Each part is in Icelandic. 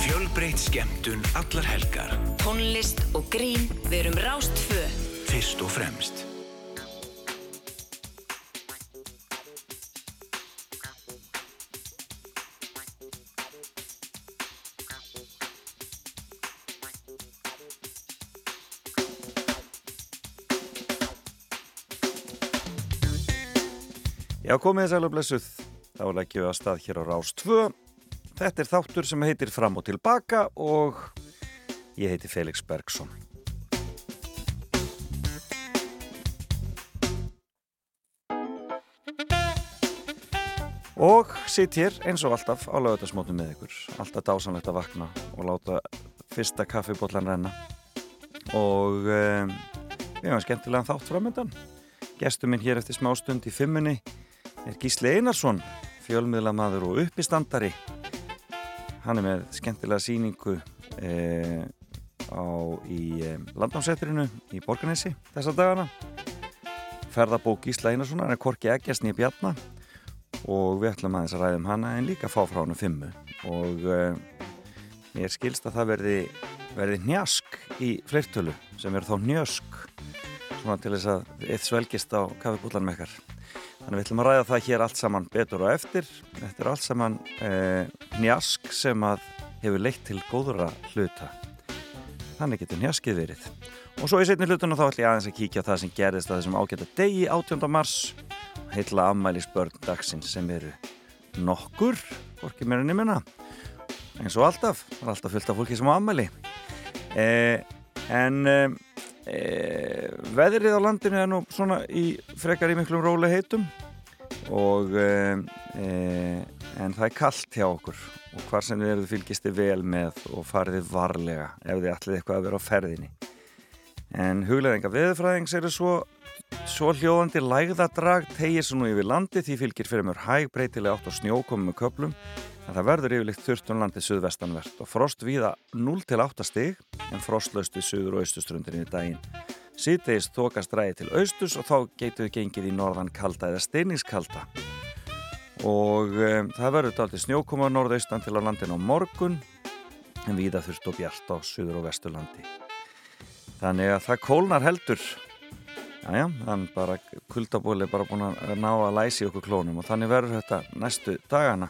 Fjölbreytt skemmtun allar helgar. Tónlist og grín verum rástfö. Fyrst og fremst. Já, komið þess aðlega blessuð. Þá leggjum við að stað hér á Rás 2. Þetta er þáttur sem heitir Fram og Tilbaka og ég heiti Felix Bergsson. Og sitt hér eins og alltaf á lögutasmótum með ykkur. Alltaf dásanlegt að vakna og láta fyrsta kaffibotlan renna. Og um, við hefum skemmtilega þátt framöndan. Gestur minn hér eftir smá stund í fimmunni er Gísli Einarsson, fjölmiðlamaður og uppistandari. Hann er með skemmtilega síningu eh, á, í eh, landnámsetturinu í Borganesi þessa dagana. Ferðabók Gísla Einarsson, hann er Korki Eggjasni í Bjarnar og við ætlum aðeins að ræðum hana en líka fá frá hann um fimmu. Og uh, ég skilst að það verði, verði njask í fleirtölu sem verður þá njösk svona til þess að eitt svelgist á kaffibúlan með ekkar þannig við ætlum að ræða það hér allt saman betur og eftir. Þetta er allt saman uh, njask sem að hefur leitt til góðra hluta. Þannig getur njaskið verið. Og svo í setni hlutuna þá ætlum ég aðeins að kíkja það sem gerðist að þessum ágæta degi 18. mars. Heitla ammælisbörn dagsins sem eru nokkur, hvorki mér enn ég minna. Eins og alltaf alltaf fullt af fólki sem á ammæli eh, en eh, veðrið á landinu er nú svona í frekar í miklum róli heitum og eh, en það er kallt hjá okkur og hvar sem við erum fylgist þið vel með og farið varlega ef þið ætlið eitthvað að vera á ferðinni. En hugleðinga veðurfræðings eru svo Svo hljóðandi lægðadrag tegir svo nú yfir landi því fylgir fyrir mjög hæg breytilega átt á snjókomum með köplum en það verður yfirleitt þurft um suðvestanvert og frost viða 0-8 stig en frostlöst við suður og austustrundinni í daginn. Sýtegist þokast ræði til austus og þá getur við gengið í norðan kalda eða steiningskalda og um, það verður daldi snjókoma norðaustan til á landin á morgun en viða þurft og bjart á suður og vesturlandi. Þannig að það kólnar heldur Jæja, þannig bara kuldabóli er bara búin að ná að læsi okkur klónum og þannig verður þetta næstu dagana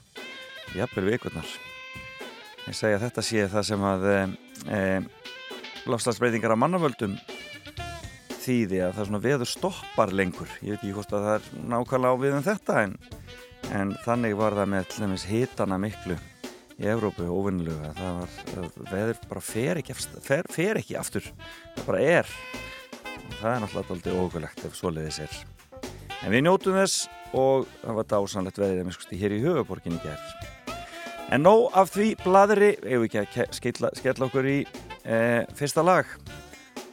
jafnvel vikurnar. Ég segja að þetta sé það sem að e, e, lofslagsbreytingar af mannavöldum þýði að það svona veður stoppar lengur. Ég veit ekki hvort að það er nákvæmlega á við um þetta en, en þannig var það með hitana miklu í Evrópu óvinnilega það var, veður bara fer ekki, fer, fer ekki aftur. Það bara er. Það er náttúrulega aldrei ógulegt ef svoleiðis er en við njótum þess og það var dásanlegt veðið að miskusti hér í höfuborgin í gerð en nóg af því bladri ef við ekki að skella, skella okkur í e, fyrsta lag.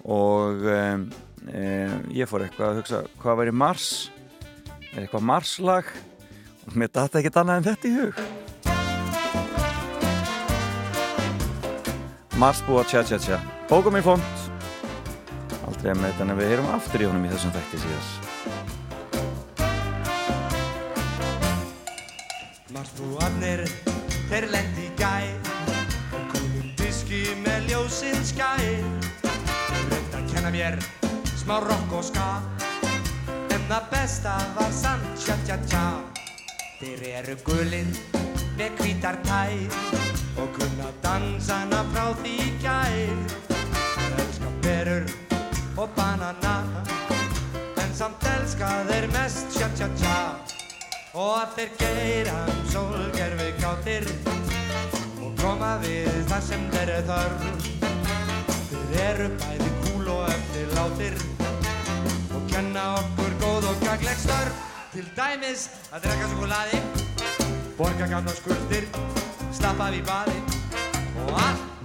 Og e, e, ég fór eitthvað að hugsa hvað væri Mars er eitthvað Marslag. Og mér data ekkert annað en þetta í hug. Mars búa tja tja tja. Bókum í font aldrei að með þetta en við heyrum aftur í honum í þessum þætti síðan Marsbúarnir, þeir lendi í gæ og komum diski með ljósinn skæ Rönd að kenna mér smá rock og ska. En það besta var sann tja tja tja Þeir eru gulinn með hvítar tæ og kunna dansana frá því gæ Það elskar berur og banana. En samt elska þeir mest tja tja tja og þeir geira um sólgerfi kátir og koma við það sem þeir er þörf. Þeir eru bæði kúl og eftir látir og kenna okkur góð og gagleg störf. Til dæmis að drekka sjokoladi borga gamla skuldir stappa við baði og allt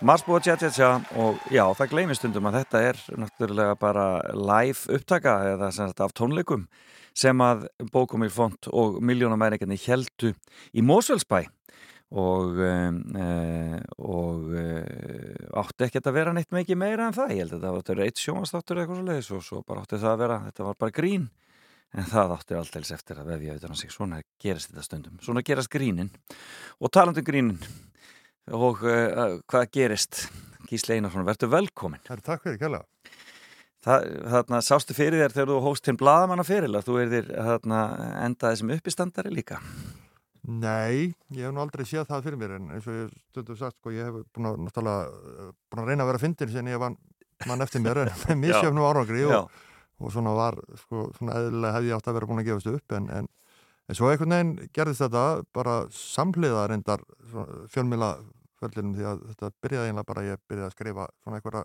Marsbúa tja tja tja og já, það gleymir stundum að þetta er náttúrulega bara live upptaka eða sem sagt af tónleikum sem að Bókumil Font og miljónamæringarnir heldu í Mósvelsbæ og, uh, og uh, átti ekkert að vera neitt mikið meira en það, ég held að það vera eitt sjónastáttur eða eitthvað svo leiðis og svo bara átti það að vera, þetta var bara grín. En það átti alltaf eftir að vefja utan að sig, svona gerist þetta stundum, svona gerast grínin. Og talandum grínin og uh, hvað gerist? Gísli Einarsson, verður velkomin Herri, takk fyrir. Það, þarna sástu fyrir þér þegar þú hóst til bladamanna fyrir að þú erðir þarna endaði sem uppistandari líka? Nei, ég hef nú aldrei séð það fyrir mér en eins og ég stundum sagt, sko, ég hef búin að, eh, búin að reyna að vera fyndin sem ég vann man eftir mér en með misjöfnum árangri og, og svona var, sko, svona eðlilega hefði ég átt að vera búin að gefast upp en, en, en svo einhvern veginn gerðist þetta bara samhliða reyndar fjölmila föllinum því að þetta byrjaði einlega bara, ég byrjaði að skrifa svona einhverja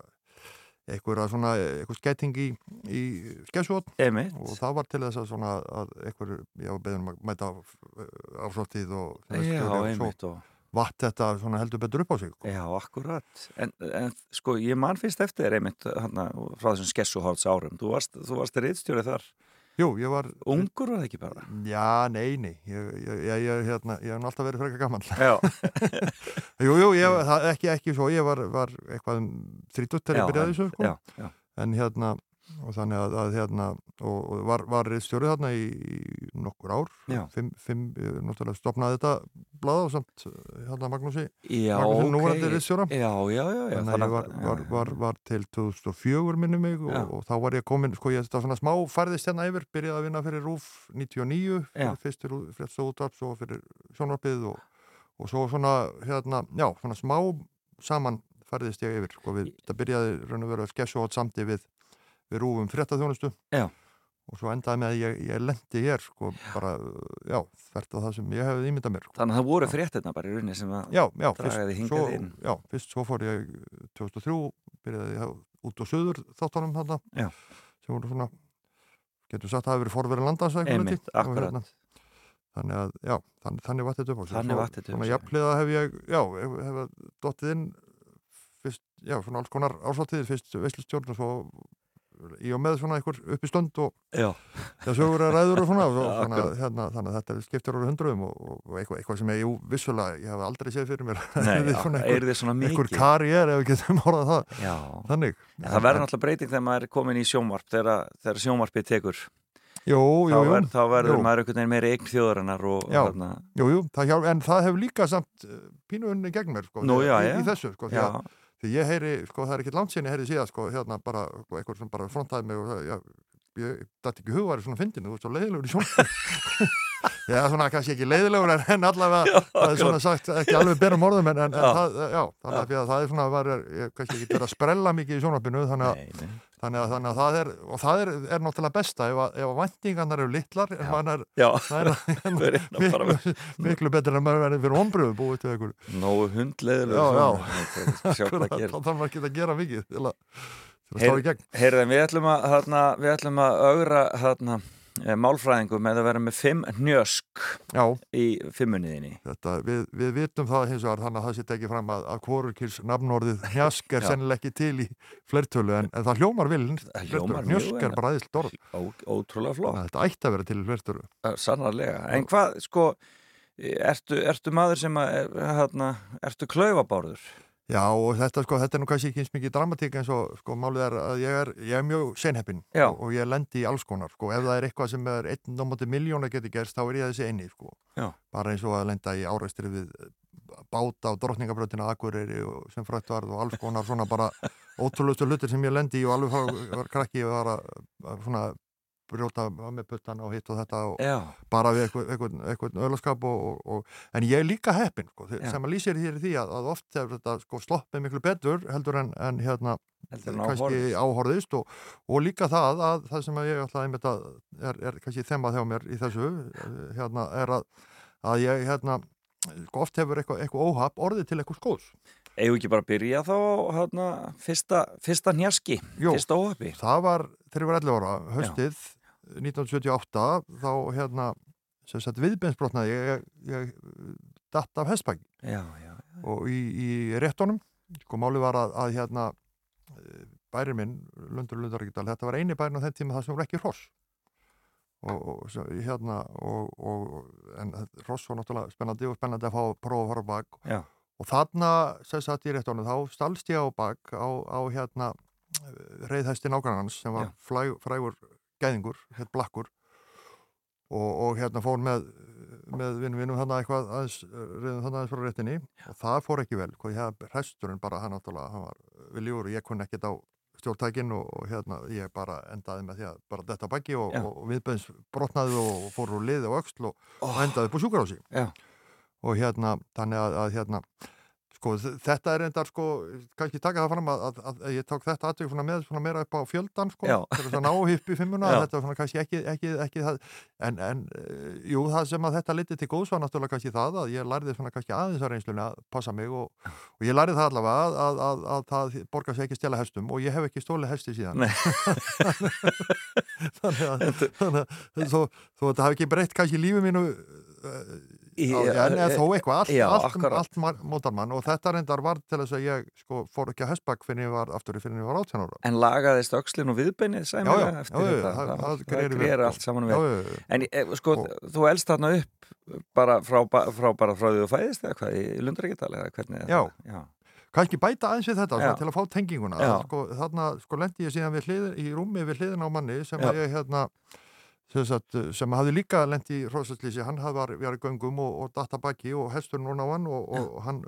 einhverja svona, einhver skæting í, í skessvot og það var til þess að svona að einhver, ég var beðin um að mæta ásóttíð og Já, svo og vatt þetta svona heldur betur upp á sig sko. Já, akkurat. En, en sko, ég man fyrst eftir þér einmitt hana, frá þessum skessuhálds árum. Þú varst, varst reyðstjórið þar. Jú, ég var Ungur var það ekki bara? Já, nei, nei, ég, ég, ég, ég, hérna, ég hef nú alltaf verið frekar gaman Já, Jú, jú, ég, það, ekki, ekki svo, ég var, var eitthvað um 30 þegar ég byrjaði þessu sko. já, já. en hérna og þannig að, að hérna og, og var, var stjórið þarna í, í nokkur ár fimm, fimm, ég náttúrulega stopnaði þetta blada og samt hérna Magnúsi Já, Magnúsi ok. núverandi já þannig að ég var, var, var, var til 2004 minni mig og, Já. og þá var ég komin, sko ég þetta svona smá færðist hérna yfir, byrjaði að vinna fyrir RÚF 99, Já. fyrir fyrst fyrir frétts og og fyrir sjónvarpið og, og svo svona hérna, já, svona smá saman færðist ég yfir, sko við, þetta byrjaði raun og veru að skessu átt samti við, við RÚF um fréttaþjónustu Já. og svo endaði með að ég, ég lendi hér, sko bara, já, þvert á það sem ég hefði ímyndað mér, sko. Þannig að það voru fréttina bara í rauninni sem að... Já, já, Dragaði hingað svo, inn. já, fyrst svo fór ég 2003, byrjaði ég út á söður þáttunum þarna Já. sem voru svona, getur sagt að það hafi verið forverið landans að einhverju Einmitt, leyti. Og akkurat. hérna, þannig að, já, þannig, þannig þetta upp á sig. Þannig Svo- þetta upp á Svona sig. jafnliða hef ég, já, hef, hef dottið inn fyrst, já, svona alls konar ásáttíðir, fyrst veislustjórn og svo í og með svona einhver upp í stund og það sögur að ræður og svona, og, þannig, að, hérna, þannig að þetta skiptir orður hundruðum og, og eitthvað, eitthvað sem ég, jú, vissulega, ég hef aldrei séð fyrir mér. Nei, já, er einhver mikið? karriér ef við getum orðað það Já, þannig. En það verður náttúrulega breyting þegar maður er komin í sjónvarp þegar, þegar sjónvarpið tekur. Jú, jú, þá, jú, ver, þá verður jú. maður einhvern veginn meiri eign þjóðarinnar og, Já. þarna, jú, jú það hjálp, en það hefur líka samt uh, pínuunni gegn mér sko, Nú, já, í, í þessu sko, því, já, ég heyri, sko, það er ekkert langt síðan ég heyri síðan sko, hérna bara, sko, einhver sem bara frontaði mig og það, já, ég dætti ekki hugværi svona fyndinu, þú veist, svo leiðilegur í sjón Já, svona kannski ekki leiðilegur en, allavega, það er svona sagt ekki alveg berum orðum en, en, en Já. það, já, þannig að, það er svona var, ég, kannski ekki verið að sprella mikið í sjónvarpinu þannig að. Þannig að, þannig að það er og það er, er náttúrulega besta ef, að- ef að væntingarnar eru litlar en er, Já, það er að miklu, miklu betur en maður verður fyrir ombröðu búið til einhver Nógu hvað þá þarf maður ekki að gera mikið til að, til að slá í gegn. Heyrðu, við ætlum að, þarna, við ætlum að augra þarna, málfræðingum eða vera með fimm hnjösk Já, í fimmuniðinni. þetta, við, við vitum það hins vegar þannig að það sé tekið fram að, að hvorurkils nafnorðið hnjask er Já. sennilega ekki til í flertölu en, en það hljómar vil vel. er bara aðeinslega orð Ó, ótrúlega að þetta ætti að vera til í flertölu sannarlega. En hvað, sko, ertu, ertu maður sem að, er, hérna, ertu klaufabárður? Já og þetta sko, þetta er nú kannski ekki eins mikið dramatík eins og sko málið er að ég er, ég er mjög senheppin og, og ég lendi í alls konar sko, ef það er eitthvað sem er einn á móti miljóna geti gerst þá er ég þessi eini sko, Já. bara eins og að lenda í áreistri við báta á drottningabröðina Akureyri og sem frætt varð og alls konar svona bara ótrúlustu hlutir sem ég lendi í og alveg var krakki og var að svona brjóta með puttana og hitt og þetta og Já, bara við eitthvað, og, en ég er líka heppin sko, Já. sem að lýsir því, því að, að oft hefur þetta sko, sloppið miklu betur heldur en, en hérna heldur en kannski áhorðist og, og líka það að það sem að ég að einmitt að er, er kannski þemmað hjá mér í þessu hérna er að, að ég hérna sko, oft hefur eitthvað, eitthvað óhap orðið til eitthvað skóðs við ekki bara byrja þá, hérna, fyrsta, fyrsta hnjaski, Jú. fyrsta óhafi? það var þegar ég var 11 ára, höstið 1978 þá hérna viðbeinsbrotnaði ég, ég, datt af hestbæk og í, í réttunum sko máli var að, að hérna bærin minn, Lundur Lundaríkdal þetta var eini bærin á þenn tíma það sem voru ekki hross. Og, og hérna og, og en hross var náttúrulega spennandi og spennandi að fá að prófa að fara bak. Já, og þarna sem sagt í réttunum þá stalst ég á bak á, á hérna reyðhæsti nágrannans sem var frægur gæðingur, hétt Blakkur og, og hérna fór með með vinnum vinnum þannig eitthvað aðeins, reyðum þannig aðeins frá réttinni og það fór ekki vel, hvað ég hef hresturinn bara hann náttúrulega, hann var viljúr og ég kunni ekkert á stjórntækin og, og hérna ég bara endaði með því að bara detta baki og, Já. og viðbæðins brotnaði og fór úr liði og öxl og, og endaði upp á sjúkarási já, og hérna, þannig að, að hérna sko, þetta er endar sko kannski taka það fram að, að, að, ég tók þetta aðtök svona með svona meira upp á fjöldan sko, að ná upp í fimmuna þetta var svona kannski ekki, ekki, ekki það en, en uh, jú, það sem að þetta liti til góðs var náttúrulega kannski það að ég lærði svona kannski aðeins að reynslunni að passa mig og, og ég lærði það allavega að, að, að, að það borgar sig ekki stela hestum og ég hef ekki stólið hesti síðan. Þannig að, þannig að þó, þó að þetta hafi ekki breytt kannski lífi mínu uh, Í- en, en þó eitthvað, allt, Já, allt, akkurat. allt mar- mótar mann og þetta reyndar var til þess að ég sko, fór ekki að hestbakk fyrir ég var aftur fyrir ég var 18 ára En lagaðist öxlin og viðbeinið já, eftir já, þetta? það- Það, það greri sko. allt saman vel. já. En eh, sko, Og- þú elst þarna upp bara frá, frá, bara frá því þú fæðist eða hvað, í Lundaríkjadal eða hvernig? er Já. kannski bæta aðeins við þetta til að fá tenginguna Já. sko, sko lendi ég síðan við í rúmi við hliðin á manni sem ég hérna sem, sagt, sem hafði líka lendi í hrósaslýsi, hann hafði var- verið göngum og, og datta baki og hesturinn hún á hann og, og hann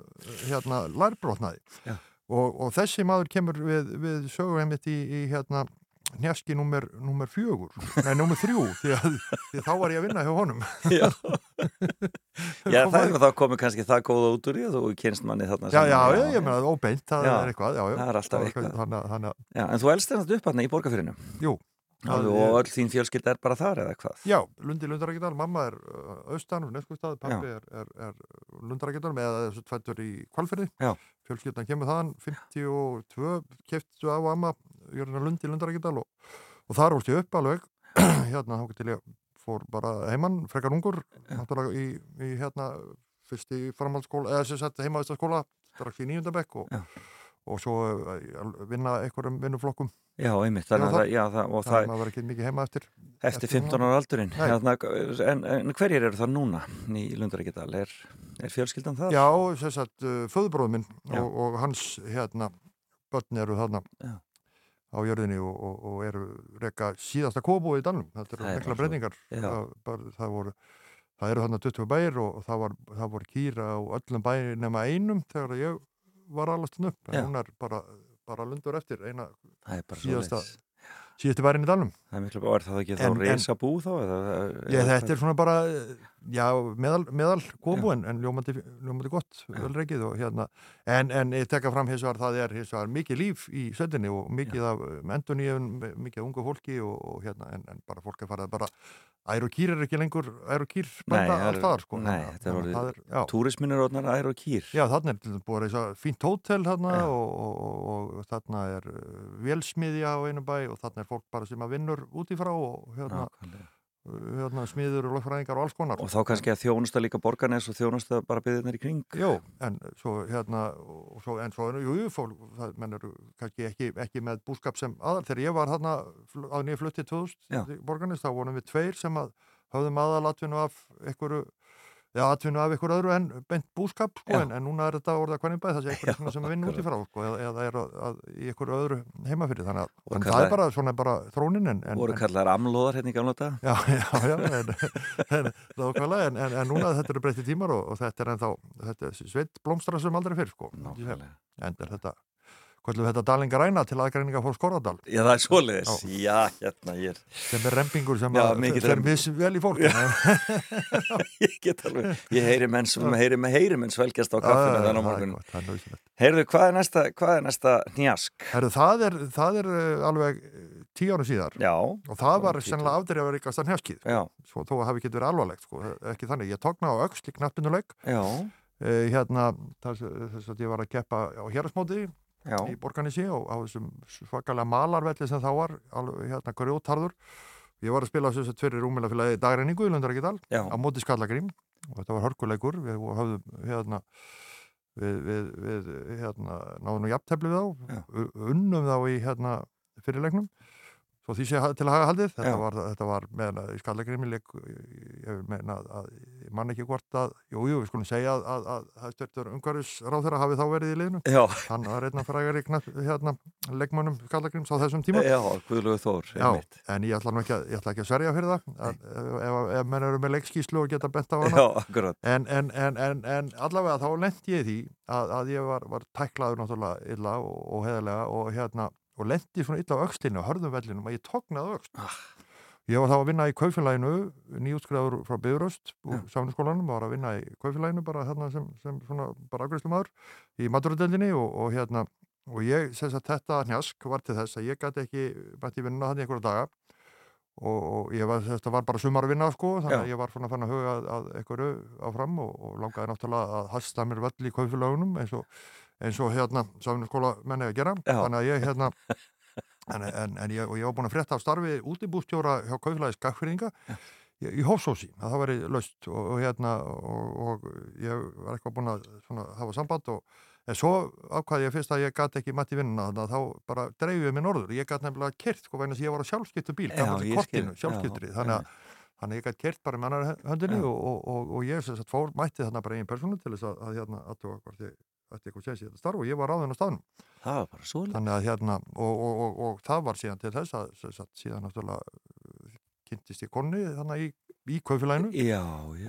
hérna lærbrotnaði Já. og, og þessi maður kemur við, við sögum einmitt í, í hérna njaski nummer, nummer fjögur nei, nummer þrjú, því að, því að þá var ég að vinna hjá honum Já, já það er þá komið kannski það góða út úr í að þú kynst manni þarna Já, saman. já, ég, ég meina, óbeint, það Já. er eitthvað já, já. Það er alltaf eitthvað. Að- þannig, að- Já, en þú elst þarna upp hann í borgarfyrinu jú, Það og öll þín fjölskylda er bara þar eða hvað? Já, Lundi Lundarækjadal, mamma er uh, austan og neskustad, pappi er, er, er Lundarækjadal með þessu tvættur í kvalfyrði. Já. Fjölskyldan kemur þaðan, 52 keftu af amma, Jörgina Lundi Lundarækjadal og, og þar ólst ég upp alveg, hérna þá til ég fór bara heimann, frekar ungur, náttúrulega í, í hérna fyrst í framhaldsskóla, eða sem sagt heimavistaskóla, strax í nýjundabekk og, Já. Og svo uh, vinna einhverjum vinnuflokkum, Já, einmitt, þannig að það, já, það, og það það var ekki mikið heima eftir. eftir eftir 15 ára aldurinn hérna, en, en hverjir eru það núna í Lundaríkjadal? Er, er fjölskyldan það? Já, sem sagt, uh, föðubróð minn Já. og, og hans, hérna, börn eru þarna Já. á jörðinni og, og, og eru reka síðasta kóbúi í Dalnum. Þetta eru er mikla. Já. Það, voru, það eru þarna 20 bæir og, það, var, það voru kýra á öllum bæir nema einum þegar ég var allastin upp. Já. En hún er bara, bara lundur eftir eina Síðasta- síðustu bærin í Dalnum. Það er miklu, er það ekki þá reysa bú þá? Eða, Já, þetta er svona bara, já, meðal, meðal kóbú en, en ljómandi, ljómandi gott, Já. vel reikið og hérna, en, en ég tekka fram hins vegar, það er hins vegar mikið líf í söndinni og mikið af enduníun, mikið af ungu fólki og, og hérna, en, en bara fólk er farið að bara, ær og kýr er ekki lengur, ær og kýr Nei, benda það er- alls staðar, sko. nei, að- þetta er orðið- er, já, Túrismin er orðnar ær og kýr já, þarna er búið reysa fínt hótel þarna Já. og, og, og, og þarna er uh, vélsmiðja á einu bæ og þarna er fólk bara sem að vinnur útífrá og hérna, Nákvæmlega. hérna, smiður og lögfræðingar og alls konar. Og þá kannski að þjónusta líka borgarnes og þjónusta bara byggðinir í kring. Jó, en svo hérna, svo, en svo, jú, jú, fólk, það mennur kannski ekki, ekki með búskap sem aðal. Þegar ég var þarna á nýja flutti 2000 borgarnes, þá vorum við tveir sem að höfðum aðalatvinnu af einhverju Já, atvinnu af ykkur öðru en bent búskap sko, en, en núna er þetta orðað hvernig bæð það sé eitthvað sem vinn út í frá sko, eða, eða er að, að, í ykkur öðru heimafyrir þannig að kallar, það er bara svona bara þrónin en, voru kallar amlóðar hérna í gamla dag Já, já, já en, en, en núna þetta eru breytti tímar og, og þetta er ennþá þetta er sveit blómstra sem aldrei fyrr sko, en þetta Hvort við þetta dalinga ræna til aðgræninga fór Skorradal? Já það er svoleiðis, já. já hérna ég er sem er rempingur sem er vel í fólk Ég get alveg, ég heyri menn sem heyri með heyri menn svelgjast á kaffinu þannig á morgun. Heyrðu, hvað er næsta, hvað er næsta njask? Heyrðu, það er, það er uh, alveg uh, tíu ára síðar. Já, og það var sennilega afdrið að vera ykkar stann hefskið þó að hafi ekki verið alvarlegt sko. ekki þannig, ég tókna á auksli knappinuleik uh, hérna þess að ég var að keppa á hérasmóti Já. í Borganisí og á þessum svakalega malarvelli sem þá var alveg hérna grjóttarður ég var að spila þess að tverri rúmila fylgjaði dagreiningu í Lundarækidal á móti Skallagrím og þetta var hörkuleikur. Við höfðum hérna við, við, við hérna náðum nú jafntefni við þá. Unnum þá í hérna fyrirleiknum Svo því sé til að hafa haldið, þetta var, þetta var með í skallagrimi ég meina að ég man ekki hvort að, jú, jú, við skulum segja að, að, að það störtur umhverfisráð þeirra hafi þá verið í liðinu. Já. Hann var einna frægari hérna leggmannum skallagrims á þessum tíma. Já, Guðlúið Þór. Já, en ég ætla ekki, ekki að sverja fyrir það, ef, ef, ef menn eru með leggskíslu og geta bent á hana. Já. En, en, en, en allavega þá lendi ég því að ég var, var tæklaður náttúrulega illa og, og heðalega og hérna og lendi svona illa á aukslinu, hörðum vellinum að ég tóknaði aukst. Ah. Ég var þá að vinna í kaufélaginu, nýjútskriður frá Byrðuröst úr samniskólanum, var að vinna í kaufélaginu bara þarna sem, sem svona bara afgriðslu maður í maturöldinni og, og hérna og ég, sem sagt, þetta njask var til þess að ég gæti ekki bætti vinna þannig einhverja daga og, og ég var, þetta var bara sumar að vinna sko, þannig að ég var svona fann að huga að, að einhverju áfram og, og langaði náttúrulega að hasta mér völl í kaufélagunum eins og eins og hérna sáfnarskóla menni að gera. Já. þannig að ég hérna en, en, en ég, ég var búin að frétta af starfi útibústjóra hjá Kauflæði Skakfyrringa í Hófsósi, að það væri löst og, og hérna og, og ég var eitthvað búin að svona, hafa samband og en svo ákvaði ég fyrst að ég gæti ekki mætti vinnuna þannig að þá bara dreifið mér norður. Ég gæti nefnilega kert, sko vegna sem ég var á sjálfskiptu bíl sjálfskiptri, þannig að Þannig að ég gæti kert bara með annar höndinni ja. og, og, og ég fór mætti þarna bara einn persónu til þess að, að hérna aðtóa hvort ég ætti eitthvað séns í þetta starf og ég var ráðinn á staðnum. Það var bara svolítið. Hérna, og, og, og, og það var síðan til þess að, síðan náttúrulega kynntist ég konni þannig í, í kaufélaginu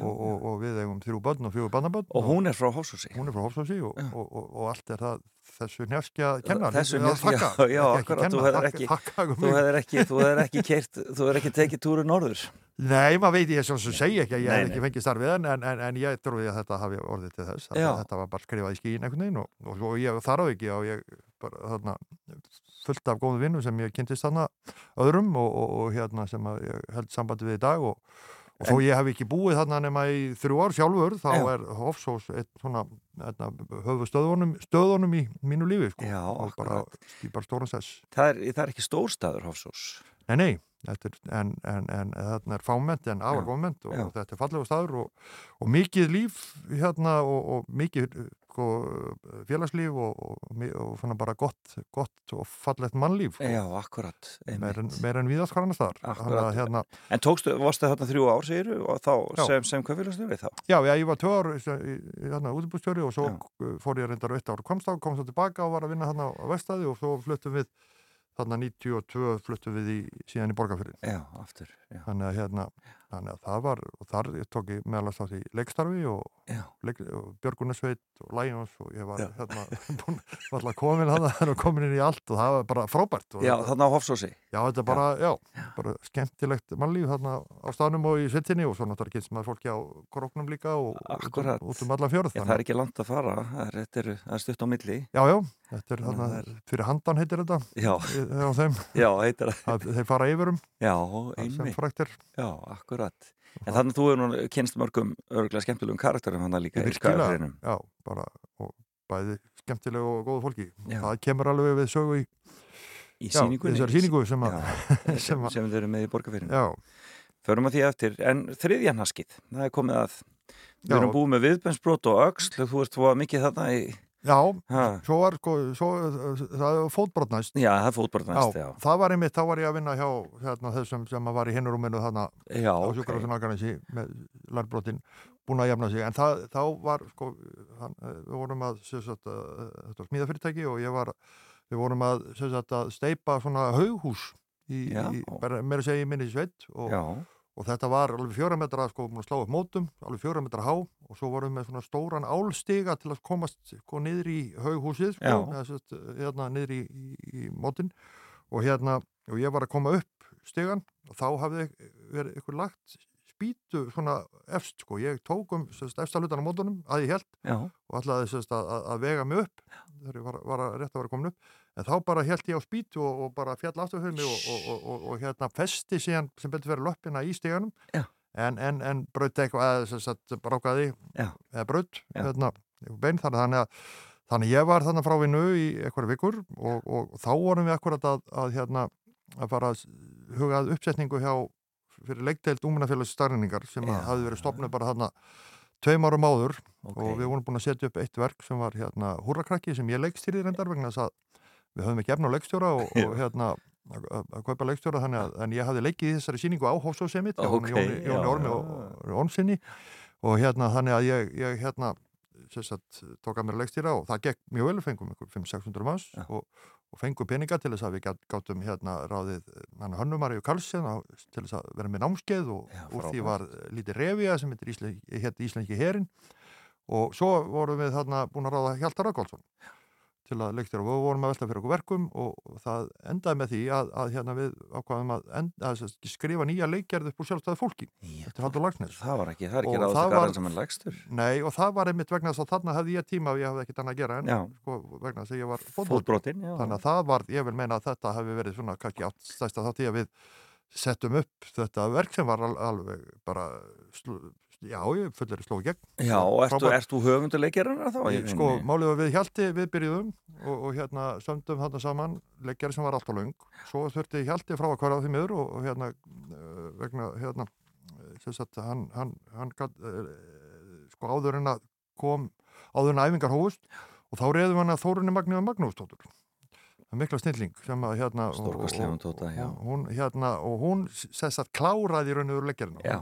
og við hefum þrjú börn og fjögur barnabörn. Og hún er frá Hófsósi. Hún er frá Hófsósi og allt er það þessu njárskja kennar þessu njárskja, já, akkurat þú hefur ekki, ekki, ekki, ekki, ekki tekið túru norður. Nei, maður veit ég sem segja ekki að ég hef ekki fengið starfið en, en, en ég trúi að þetta hafi orðið til þess þetta var bara skrifað í skíin einhvern veginn og, og, og ég þarf ekki og ég bara, þarna, fullt af góðu vinnu sem ég kynntist þarna öðrum og, og hérna sem ég held sambandi við í dag og Og þó ég hef ekki búið þarna nema í þrjú ár sjálfur, þá já. er Hofsós höfu stöðunum, stöðunum í mínu lífi, sko. Já, og bara, bara stóran sess. Það er, það er ekki stórstaður Hofsós? Nei, nei, er, en, en, en þarna er fáment en áargóment og, og þetta er fallega staður og, og mikið líf hérna og, og mikið sko, félagslíf og svona bara gott, gott og fallegt mannlíf. Sko. Já, akkurat. Meir en, viðast staðar. Akkurat. Hérna, en tókstu, varstu þarna þrjú ár, segir og þá já. sem, sem hvað félagsstjóri þá? Já, já, ég var tvö ár hérna útbúrstjóri og svo já. fór ég reyndar eitt ár komst á, komst á tilbaka og var að vinna hérna á vestæði og svo fluttum við þarna 92 fluttum við í, síðan í borgarfjörðin. Já, aftur. Já. Þannig að hérna, þannig að það var, og þar tók ég meðalast á því leikstarfi og, leik, og Björgunarsveit og Læjons og ég var Já. hérna búin, alltaf komin að það og komin inn í allt og það var bara frábært. Já, þarna á Hofsósi. Já, þetta er bara, já, bara skemmtilegt mannlíf þarna á staðnum og í sveitinni og svo náttúrulega kynst maður fólki á króknum líka og Akkurat. út um alla fjörð. Já, það er ekki langt að fara, það er, er stutt á milli. Já, já, þetta er þarna, fyrir handan heitir þetta. Já. Já, heitir það. Þeir fara yfirum. Já, einmitt. Já, akkurat. En þannig að þú hefur nú kynst mörgum örgulega skemmtilegum karakterum hann að líka í skafirinn. Já, bara bæði skemmtileg og góðu fólki. Já. Það kemur alveg við sögu í Í? Já, þessar síningu sem, já, sem, sem þau eru með í borgarfyrin. Já. förum að því eftir, en þriðjanhaskið, það er komið að við erum búið með viðbensbrot og öxl, þú ert þú mikið þarna í, Já, svo var sko, svo, það er fótbrot næst. já, það er fótbrot næst, já, það var einmitt, þá var ég að vinna hjá hérna, þessum sem var í hinnurúminu þarna já, á ok, sjúkrarhúsinu Akarnesi með lærbrotin búin að jafna sig, en það, þá var sko, hann, eh, við vorum að sagt, uh, þetta var smíðafyrirtæki og ég var við vorum að, sagt, að steipa svona haughús í, Já. í meira að segja í minni sveit og, já, og þetta var alveg fjóra metra sko, að slá upp mótum, alveg fjóra metra há. Og svo vorum við með svona stóran álstiga til að komast sko niður í haughúsið sko, eða, sem sagt, hérna niður í, í, í mótin og hérna, og ég var að koma upp stigan og þá hafði verið ykkur lagt spýtu svona efst sko, ég tók um sem sagt, efsta hlutan á mótunum að ég held já, og sagt, að, að vega mig upp þegar ég var, var að rétt að vera komin upp en þá bara held ég á spýtu og, og bara fjall aftur fyrir mig og, og, og, og, og hérna festi síðan sem betur verið löppina í stíganum en, en, en braut eitthvað brákaði Já. hérna, bein. Þannig þannig að Þannig ég var þannig frá vinnu í eitthvað vikur og, og þá vorum við akkurat að, að, hérna, að fara að hugað uppsetningu hjá fyrir leikdeild úmennafélags starningar sem Já. að hafi verið stopnið bara þarna tveim árum áður. Ok, og við vorum búin að setja upp eitt verk sem var hérna húrakrakki sem ég leikstýrið reyndar vegna þess að við höfum ekki efna á leikstjóra og, og hérna að, kaupa leikstjóra þannig að en ég hafði leikið í þessari síningu á Hófsóðsemitt Ok, Jóni, Jóni já, Ormi og Ormsinni og hérna þannig að ég, ég hérna sagt, tók að mér að leikstýra og það gekk mjög vel, fengum ykkur 500-600 manns Já. og, og fengum peninga til þess að við gát- gátum hérna ráðið hann Hönnumarju Karlsson á- til þess að vera með námskeið og Já, úr því var lítið revija sem hétt Íslenski herin og svo vorum við þarna búin að ráða Hjaltar Rakólfsson til að leikstjóra. Og við vorum að velta fyrir okkur verkum og það endaði með því að, að hérna við ákvaðum að, enda, að skrifa nýja leikgerð upp úr sjálfstæði fólki eftir Haldur Lagsnes það var ekki, það er ekki að var- garðan sem er lægstur Nei og það var einmitt vegna þess að þarna hefði ég tíma og ég hafði ekkert annað að gera en sko, vegna þess að ég var fótbrot fótbrotin, þannig að það var, ég vil meina að þetta hefði verið svona kannski átt stæsta þátt í að við settum upp þetta verk sem var al alveg bara já, ég fullir sló gegn já, ertu, Frábært. ertu höfunduleikjarana þá? í Sko, málið var við Hjalti við byrjuðum og, og hérna sömdum þarna saman leikjari sem var alltaf löng svo þurfti Hjalti frá að hverja á því miður og, og hérna uh, vegna hérna eh, sem sagt hann, hann, hann gat, uh, sko áður en að kom áður en að æfingar hófust og þá reyðum hann að Þórunni Magníða er mikla snilling sem að hérna og- hún hérna, og hún sess að kláraði raun og veru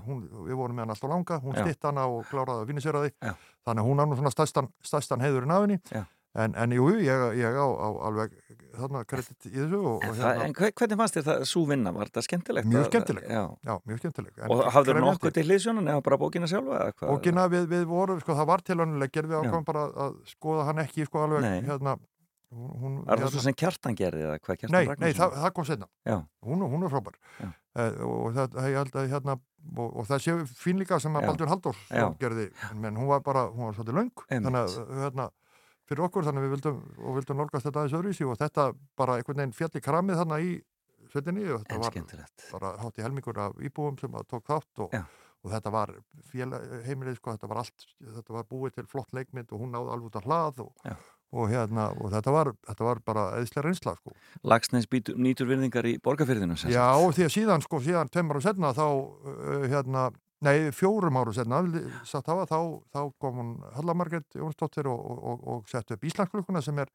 hún, við vorum með hann alltaf langa, hún stitt hana og kláraði að vinna sér að því Já. þannig að hún er nú svona stærstan, stærstan heiðurinn af henni en, en jú, ég, ég á, á alveg þarna kredit í þessu og, og hérna, en hve- hvernig fannst þér það svo vinna? Var þetta skemmtilegt? Mjög skemmtilegt. Já. já, mjög skemmtileg en Og hafður nokkuð til hlýsjónan eða bara bókina sjálfa? Bókina við, við vorum, sko, það var til hann leikjar við Já. ákvæmum bara að skoða hann ekki sko alveg, hérna hún, Var það hérna, svo sem kjartan gerði eða hvað kjartan Nei, nei, Ragnarsson? það, það kom setna Já. hún, hún er frábær uh, og það, að hérna og, og það sé fín líka sem að Já. Baldur Halldórs gerði, menn hún var bara hún var svolítið Einmitt. þannig að hérna, fyrir okkur, þannig við vildum og vildum nálgast þetta aðeins öðruvísi og þetta bara einhvern veginn fjall í kramið þarna í svetinni og þetta var bara hátt í helmingur af íbúum sem að tók þátt og, og þetta var félag, heimilið sko, þetta var allt, þetta var búið til flott leikmynd og hún náði alveg út af hlað og, Já. Og hérna, og þetta var, þetta var bara eðislega reynsla sko. Lagsnes nýtur virðingar í borgarfyrðinu. Já, því að síðan, sko, síðan tveim árum setna þá, uh, hérna, nei, fjórum árum setna, satt hafa, þá, þá kom hún Hallamargret Jónsdóttir og, og, og, og sett upp Íslandsklukkuna sem er,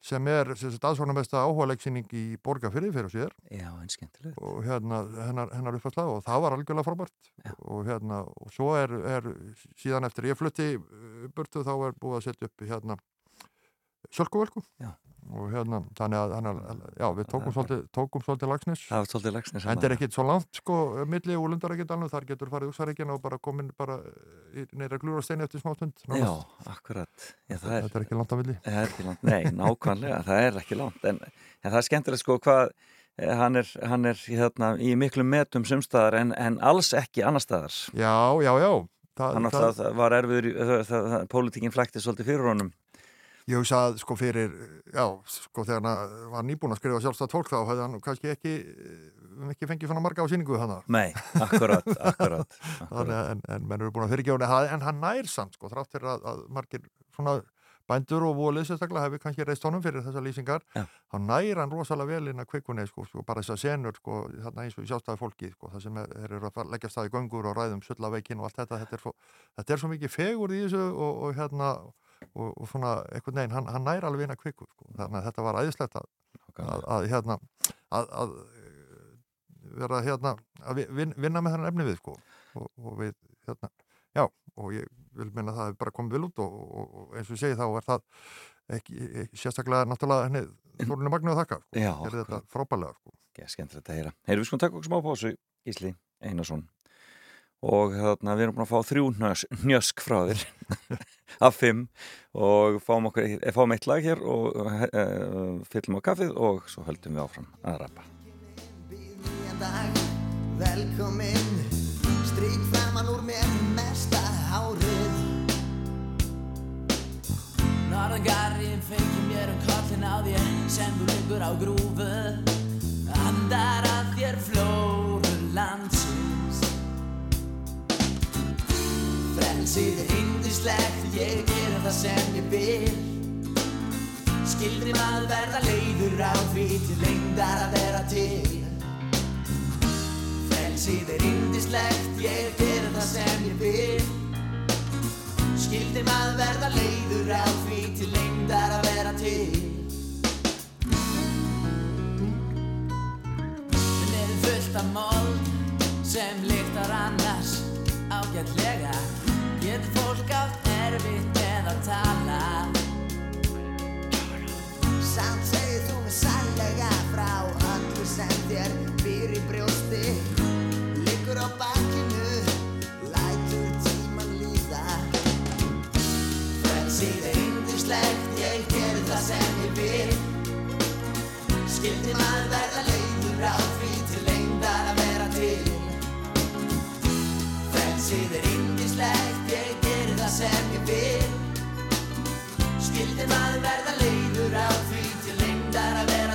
sem er, aðsvona mesta áhuga leiksýning í borgarfyrði fyrir og síðar Já, en skemmtilegt. og hérna, hennar, hennar uppfærsla og það var algjörlega frábært og hérna, og svo er, er síðan eftir ég flutti uh, burtu þá er búið að setja upp hérna Sölkuvölku og hérna, þannig að, þannig að já, við tókum svolítið, tókum svolítið lagsnes Það var svolítið Lagsnes En það er ekkit svo langt sko milli og lundar ekkit alveg, þar getur farið úsvaríkina og bara komin bara neyra glúra steini eftir smástund Já, akkurat. Já, það er, Þetta er ekki langt að milli langt. Nei, nákvæmlega, það er ekki langt. En, en það er skemmtilegt sko hvað eh, hann er, hann er hérna, í miklu metum sumstaðar en, en alls ekki annar staðar. Já, já, já Þa, Þannig að það var erfiður, það, það, það, pólitíkin flækti svolítið fyrir honum. Ég hugsa að sko fyrir, já, sko þegar hann var nýbúin að skrifa sjálfstætt fólk þá hefði hann kannski ekki, eh, ekki fengið svona marga á síningu þannig Nei, akkurat, akkurat. Akkurat. að- en, en menn eru búin að fyrirgjóna en hann nær samt sko þrátt fyrir að, að margir svona bændur og volið sérstaklega hefur kannski reist honum fyrir þessar lýsingar Já. þá næra hann rosalega vel inn að kvikunni sko, sko, bara þessar senur sko, þarna eins og sjástæði fólki sko, það sem er, er að leggja staði göngur og ræðum sullaveikin og er, er og, svona einhvern veginn, hann, hann næra alveg inn að kviku sko. þannig að þetta var æðislegt að, að, að hérna að, að eh, vera hérna að vi- vin, vinna með þennan efni við sko og, og við hérna já og ég vil meina að það hefur bara komið vil út og, og, og eins og ég segi þá er það ekki, ekki sérstaklega náttúrulega henni Þórunni Magnu að þakka sko, gerði þetta frábælega sko. Ekki skemmtilegt að heyra. Heyrðu, við skulum taka okkur smá pásu, Gísli Einarsson. Og þarna, við erum búin að fá þrjú hnös, hnjösk frá þér af fimm. Og fáum, okkur, eh, fáum eitt lag hér og e, fyllum á kaffið og svo höldum við áfram að rappa. Velkomin Strík framan úr mér mesta hárið. Norðangarinn feikir mér um kollin á þér sem þú liggur á grúfu. Andar að þér flóru Frelsið er indislegt, ég gerir það sem ég vil. Skildri maður verða leiður á því til lengdar að vera til. Frelsið er indislegt, ég gerir það sem ég vil. Skildi maður verða leiður á því til lengdar að vera til. En er fullt af mold sem lyktar annars ágætlega Getur fólk átt erfitt með að tala? Samt segir þú mig sannlega frá öllu sem þér býr í brjósti. Liggur á bakkinu, lætur tíman líða. Frelsið er yndislegt, ég gerir það sem ég vil. Skildi maður verða leiður á því til lengdar að vera til? Frelsið er yndislegt, sem ég vil. Skildi maður verða leiður á því til lengdar að vera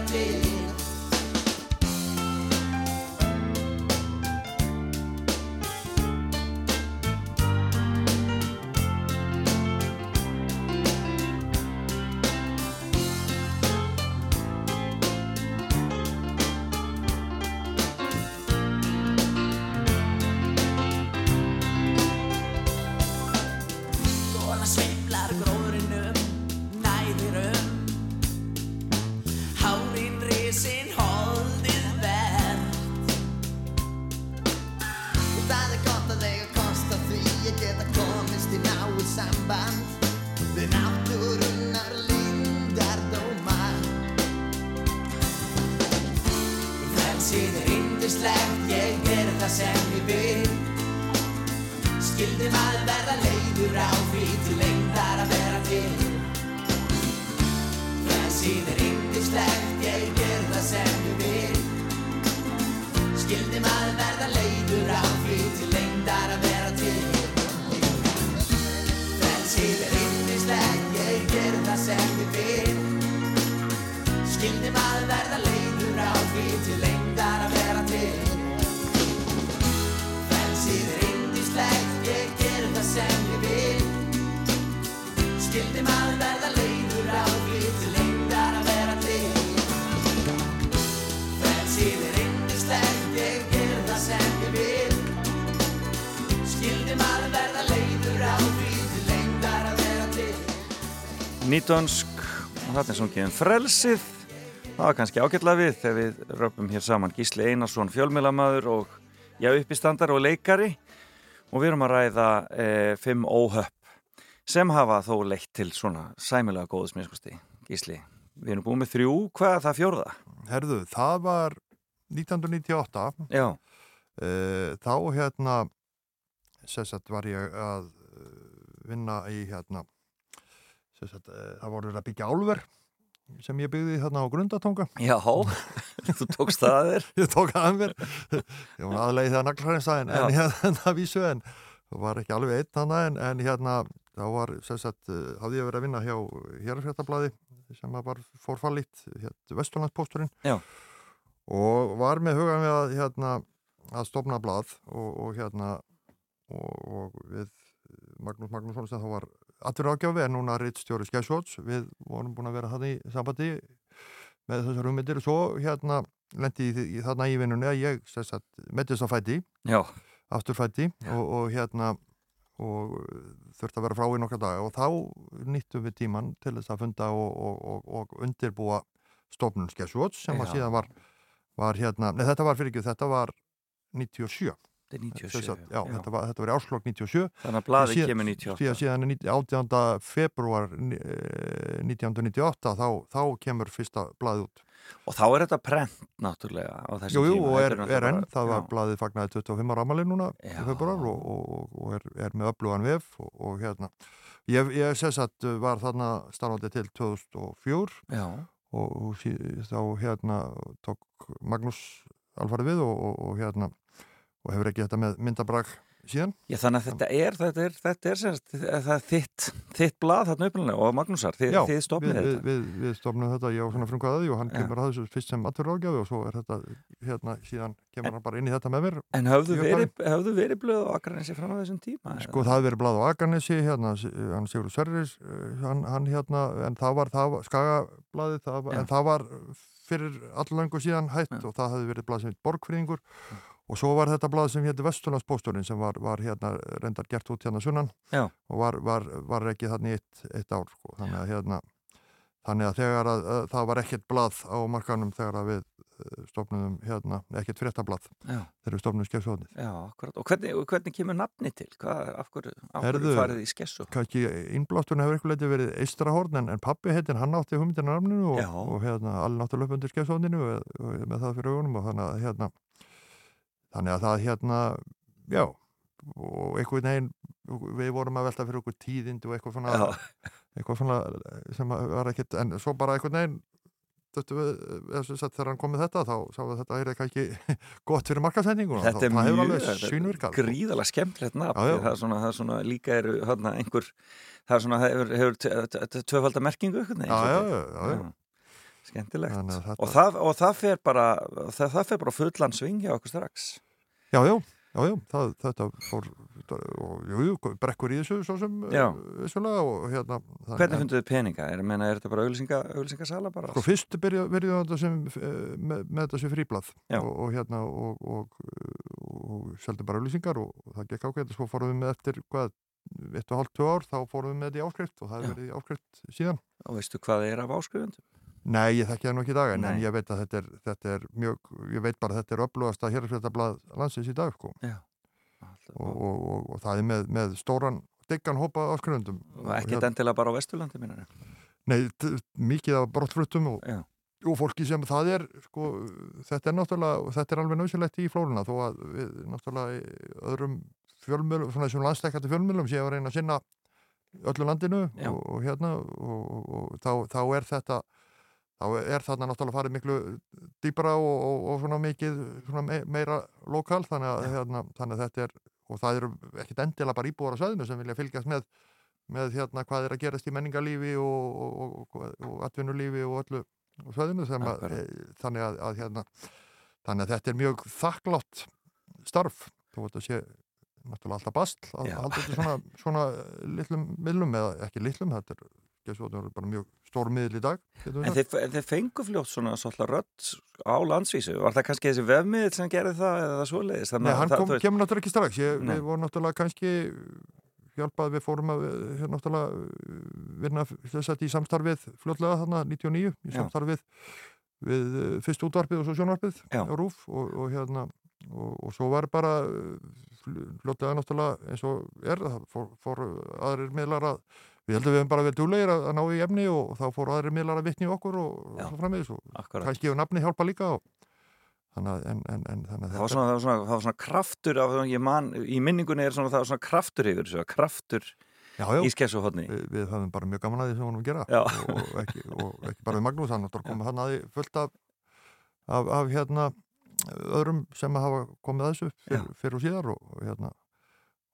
til Nýtönsk, og þetta er sungið um frelsið. Það var kannski ágætlega við þegar við röpum hér saman Gísli Einarsson, fjölmjölamæður og já, uppistandar og leikari og við erum að ræða e, fimm óhöpp sem hafa þó leitt til svona sæmilega góðu smiðskusti. Gísli, við erum búið með þrjú, hvað er það fjórða? Herðu, það var 1998 Já, uh, þá hérna sessat var ég að uh, vinna í hérna sessat, uh, það voru að byggja álver sem ég byggði þarna á grundatonga já, þú tókst það að þér. ég tók að mér ég var aðlega í það naglhræðinstæðin en hérna vísu en það var ekki alveg einn hana en, en hérna þá var sessat, uh, hafði ég verið að vinna hjá hérfréttablaði sem var fórfallit hérna Vesturlandspósturinn Já. og var með hugan við að hérna að stopna blað og, og hérna og, og við Magnús Magnússon sem þá var Atvinna ágjafi er núna rittstjóri Skæsvots, við vorum búin að vera það í sambandi með þessar hugmyndir. Og svo hérna lendi í, í þarna í vinnunni að ég mettist á fæti, Já, afturfæti og, og hérna og þurfti að vera frá í nokkra daga. Og þá nýttum við tíman til þess að funda og, og, og, og undirbúa stofnun Skessuots sem að síðan var, var hérna, nei þetta var fyrir ekki, þetta var 97. þetta er Sem 97 sagt, já, Þetta, var, þetta var í áslokk 97. Þannig að Síðan- kemur Síðan, 98 síðan er 90 18. februar eh, 1998 þá, þá kemur fyrsta blaðið út. Og þá er þetta prent náttúrulega á þessum tíma og er, er enn, það var blaðið fagnaði 25 ára amalið núna í Já. februar og, og, og er, er með öflugan vef og, og hérna, ég, ég sess að var þarna starfandi til 2004 Já, já, og, þá hérna tók Magnús alfarið við og, og, og hérna og hefur ekki þetta með myndabrag síðan Já, þannig að þetta er, þetta er, þetta er, það er þitt, þitt blað þarna upplulega og Magnúsar, þið, þið stopnið við, þetta. við, við, við stofnum þetta, ég á svona frumkvæðaði og hann Já. kemur að þessu fyrst sem atverðráðgjafi og svo er þetta hérna síðan kemur hann bara inn í þetta með mér En höfðu Ég verið, höfðu verið blöð á Akranessi fram á þessum tíma? Sko það hefði verið blað á Akarnesi, hérna, hann Sigur Sverris, eh, hann, hann hérna, en það var, það var skagablaðið, það var, Já. en það var fyrir allangu síðan hætt Já. og það hefði verið blað sem heit borgfrýðingur og svo var þetta blað sem hétti Vesturlandspósturinn sem var, var hérna reyndar gert út hérna sunnan Já. og var, var, var ekki þannig eitt, eitt ár, sko. þannig að hérna, þannig að þegar að, að það var ekkert blað á markanum þegar að við eh, stofnum hérna, ekkert fréttablað Já, þegar við stofnum akkurat. Og hvernig, hvernig kemur nafni til? Hvað, af hverju, farið í skessu? kannski innblásturinn hefur eitthvað verið Eistrahorn en, en pappi heitin hann átti hugmyndina nafninu og, og hérna allir náttúrulega upp undir og með það fyrir augunum og þannig að hérna þannig að það hérna já og eitthvað neginn við vorum að velta fyrir okkur tíðind og eitthvað svona, eitthvað svona sem að var ekkert en svo bara eitthvað eða sem sagt, þegar hann kom með þetta þá sáum við að þetta er kannski gott fyrir markasendinguna þetta er mjög er svínvirkað gríðalega skemmtilegt nafn. Það er svona, það er svona líka hérna einhver, það er svona, hefur, tvöfaldar merkingu eitthvað já, já, já. Skemmtilegt. Þetta- Og það, og það fer bara, það, það fer bara fullan sving hjá okkur strax. Já, já, já, já, það, þetta fór, og, jú, jú, brekkur í þessu svo sem, uh, vissulega, og hérna, það- Hvernig funduðu peninga? Er, meina, er þetta bara bara? Sko fyrst byrju þetta sem, eh, með, með fríblað Já. og, og hérna, og, og, og, og seldu bara auðlýsingar og, og það gekk ákveð, svo fórum við með eftir, hvað, eitt og hálft, tvö ár, þá fórum við með þetta í áskrift og það hefur verið í áskrift síðan. Og veistu hvað er af áskrifundum? Nei, ég þekki það nú ekki í dag, en, en Nei. ég veit að þetta er, þetta er mjög, ég veit bara að þetta er öflugasta hérarsveitablað landsins í dag, sko. Já. Og, og, og, og það er með, með stóran, diggan hópa áskrifundum. Og ekkert endilega bara á Vesturlandi minnur. Nei, t- mikið af brottfluttum og, fólki sem það er, sko, þetta er náttúrulega, þetta er alveg nöðsilegt í flórunna, þó að við náttúrulega öðrum fjölmjölum, svona þessum landstækjandi fjölmjölum séu að reyna að sinna öllu landinu og, og hérna og, og, og þá, þá er þetta þá er þarna náttúrulega farið miklu dýbra og, og, og svona mikið svona me, meira lokal þannig að, hérna, þannig að þetta er og það eru ekkit endilega bara íbúar á sveðinu sem vilja fylgjast með með hérna hvað er að gerast í menningarlífi og, og, og, og atvinnulífi og öllu sem að, e, þannig að, að hérna þannig að þetta er mjög þakklátt starf. Þó að þetta sé náttúrulega alltaf bast að halda þetta svona, svona litlum miðlum eða ekki litlum, þetta er gesvotnum bara mjög stór miðl í dag við En þeir, þeir fengu fljótt svona svolítið rödd á landsvísu. Var það kannski þessi vefmiðl sem gerði það eða svoleiðis? Nei, hann það- kom, veist- kemur náttúrulega ekki strax ég, við vorum náttúrulega kannski hjálpað, við fórum að hérna, náttúrulega vinna þess að í samstarfið fljótlega þarna 99 í samstarfið við uh, fyrst útvarpið og svo sjónvarpið Já. á Rúf og, og hérna og, og svo var bara fl- fljótlega náttúrulega eins og er það fór, fór aðrir miðlar að við heldum við hefum bara verið dúlegir að, að ná í efni og þá fór aðrir miðlar að vitni í okkur og, svo frammiðis og kannski hefur nafni hjálpa líka og þannig en, en, en, þannig að Það var svona, það var svona, það var svona kraftur af, man, í minningunni er svona, það var svona kraftur yfir þessu, kraftur já, já, í skessuhotni. við, við höfum bara mjög gaman að því sem við vorum að gera og, ekki, og ekki bara við Magnús hann komið hann að því fullt af, af, af hérna öðrum sem hafa komið að þessu fyrr, fyrr og síðar og hérna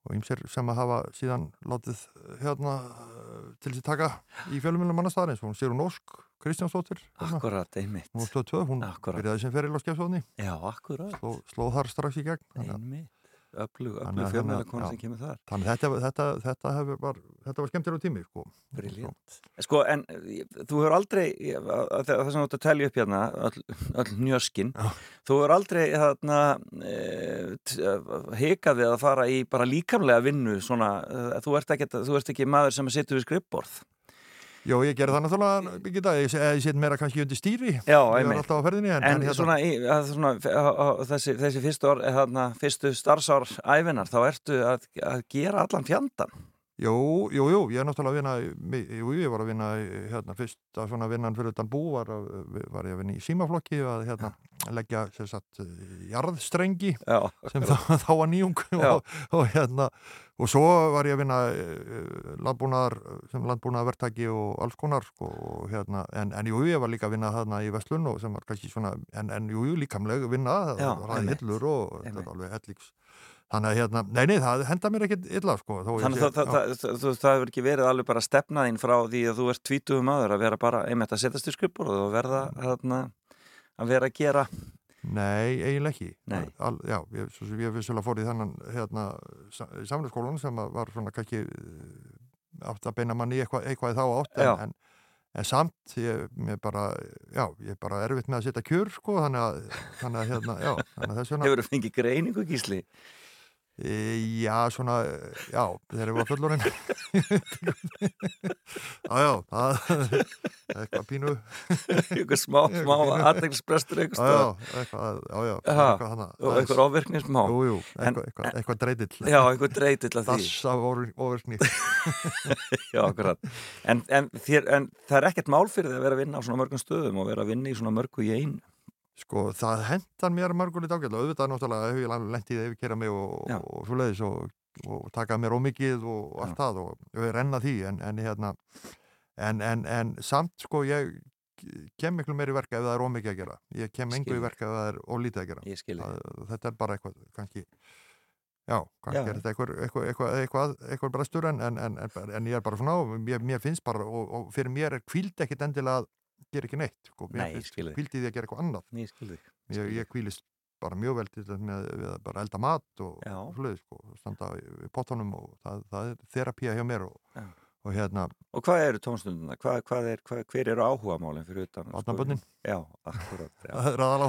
og ýmsir sem að hafa síðan látið hérna til þessi taka í fjölumilum mannastæðarins hún Sérun Ósk, Kristjánsdóttir hérna, Akkurat, einmitt. hún var stöð 2, hún byrjaði sem feril á skefsóðni Já, akkurat. sló, slóð þar strax í gegn að- Einmitt. Öflug, öflug hérna, sem já. kemur þar þannig þetta, þetta, þetta, var, þetta var skemmtilega tími sko. Briljant. Sko, en eh, þú hefur aldrei, það sem þú ert að telja upp hérna, öll, öll njörskinn, þú hefur aldrei hérna, e, hikað við að fara í bara líkamlega vinnu, svona, eh, þú ert ekki, þú ert ekki maður sem situr við skrippborð. Jó, ég gerði það náttúrulega ekki það, ég, set meira kannski undir stýri. Já, ég var alltaf á ferðinni en, En, hérna, svona, í, að, svona þessi, þessi fyrstu, orð, hérna, fyrstu starfsár æfinar, þá ertu að, að gera allan fjandan. Jú, jú, jú, ég er náttúrulega að vinna Jú, ég var að vinna hérna fyrst að svona vinnan fyrir utan bú var, var ég að vinna í símaflokki að hérna leggja sagt jarðstrengi Já, sem þá, þá var nýjung og, og hérna og svo var ég að vinna landbúnaðar sem landbúnaðarverktaki og alls konar sko, og hérna, en, en jú, ég var líka að vinna þarna í Vestlun og sem var kannski svona en, en jú, líkamlega vinna það Já, var ræði einmitt. hillur og þetta var alveg hellíks. Þannig að hérna, nei, nei, það henda mér ekkit illa sko, Þannig að það, það, það, það, það hefur ekki verið alveg bara stefnaðinn frá því að þú ert tvítuðum maður að vera bara einmitt að setjast í skrippur og verða þarna, að vera að gera Nei, eiginlega ekki. Nei. Al, já, ég, svo sem ég vissulega fór í þannan hérna, samfélagsskólan sem var svona kannski eh, átt að beina manni eitthvað, eitthvað í þá átt en, en, en samt ég, bara, já, ég er bara erfitt með að setja kjör sko, þannig að, þannig að hérna, já, þannig að þess vegna Hefur þú fengið greiningu gísli? E, Já, svona, já, þegar ég var fullorinn Já, já, það eitthvað pínu. Ykkur smá, smá aðeinsprestur Já, eitthvað já, eitthvað, já, já, eitthvað ofvirkni smá. Jú, jú, eitthvað, eitthvað, eitthvað dreitill Já, einhver dreitill að því. Dass af ofirkni Já, akkurat. En, en, þér, en það er ekkert mál fyrir þig að vera að vinna á svona mörgum stöðum og vera að vinna í svona mörgu í einu Sko, það hendar mér mörgulegt ágætlega. Auðvitað náttúrulega hef ég lendið ef ég kera mig og, og svo leiðis og, og taka mér ómikið og allt það og ég renna því. En, en hérna en, en, en samt sko ég kem miklu meir í verka ef það er ómikið að gera. Ég kem engu í verka ef það er ólítið að gera. Það, þetta er bara eitthvað kannski já, kannski er þetta eitthvað, eitthvað, eitthvað, eitthvað, brestur en, en, en, en, ég er bara svona mér, mér finnst bara og, og fyrir mér er kvíld ekkit endilega að gera ekki neitt sko. Nei, ég finnst skil þig. kvíld í því að gera eitthvað annað Ég skilji ég, ég kvílist bara mjög vel til þess með að bara elda mat og svoleiðis sko, standa í pottunum og það, það er þerapía hjá mér og, og hérna Og hvað eru tónstunduna? Hvað, hvað er, hvað, hver eru áhugamálinn fyrir utan? Barnabörnin. Já, akkurat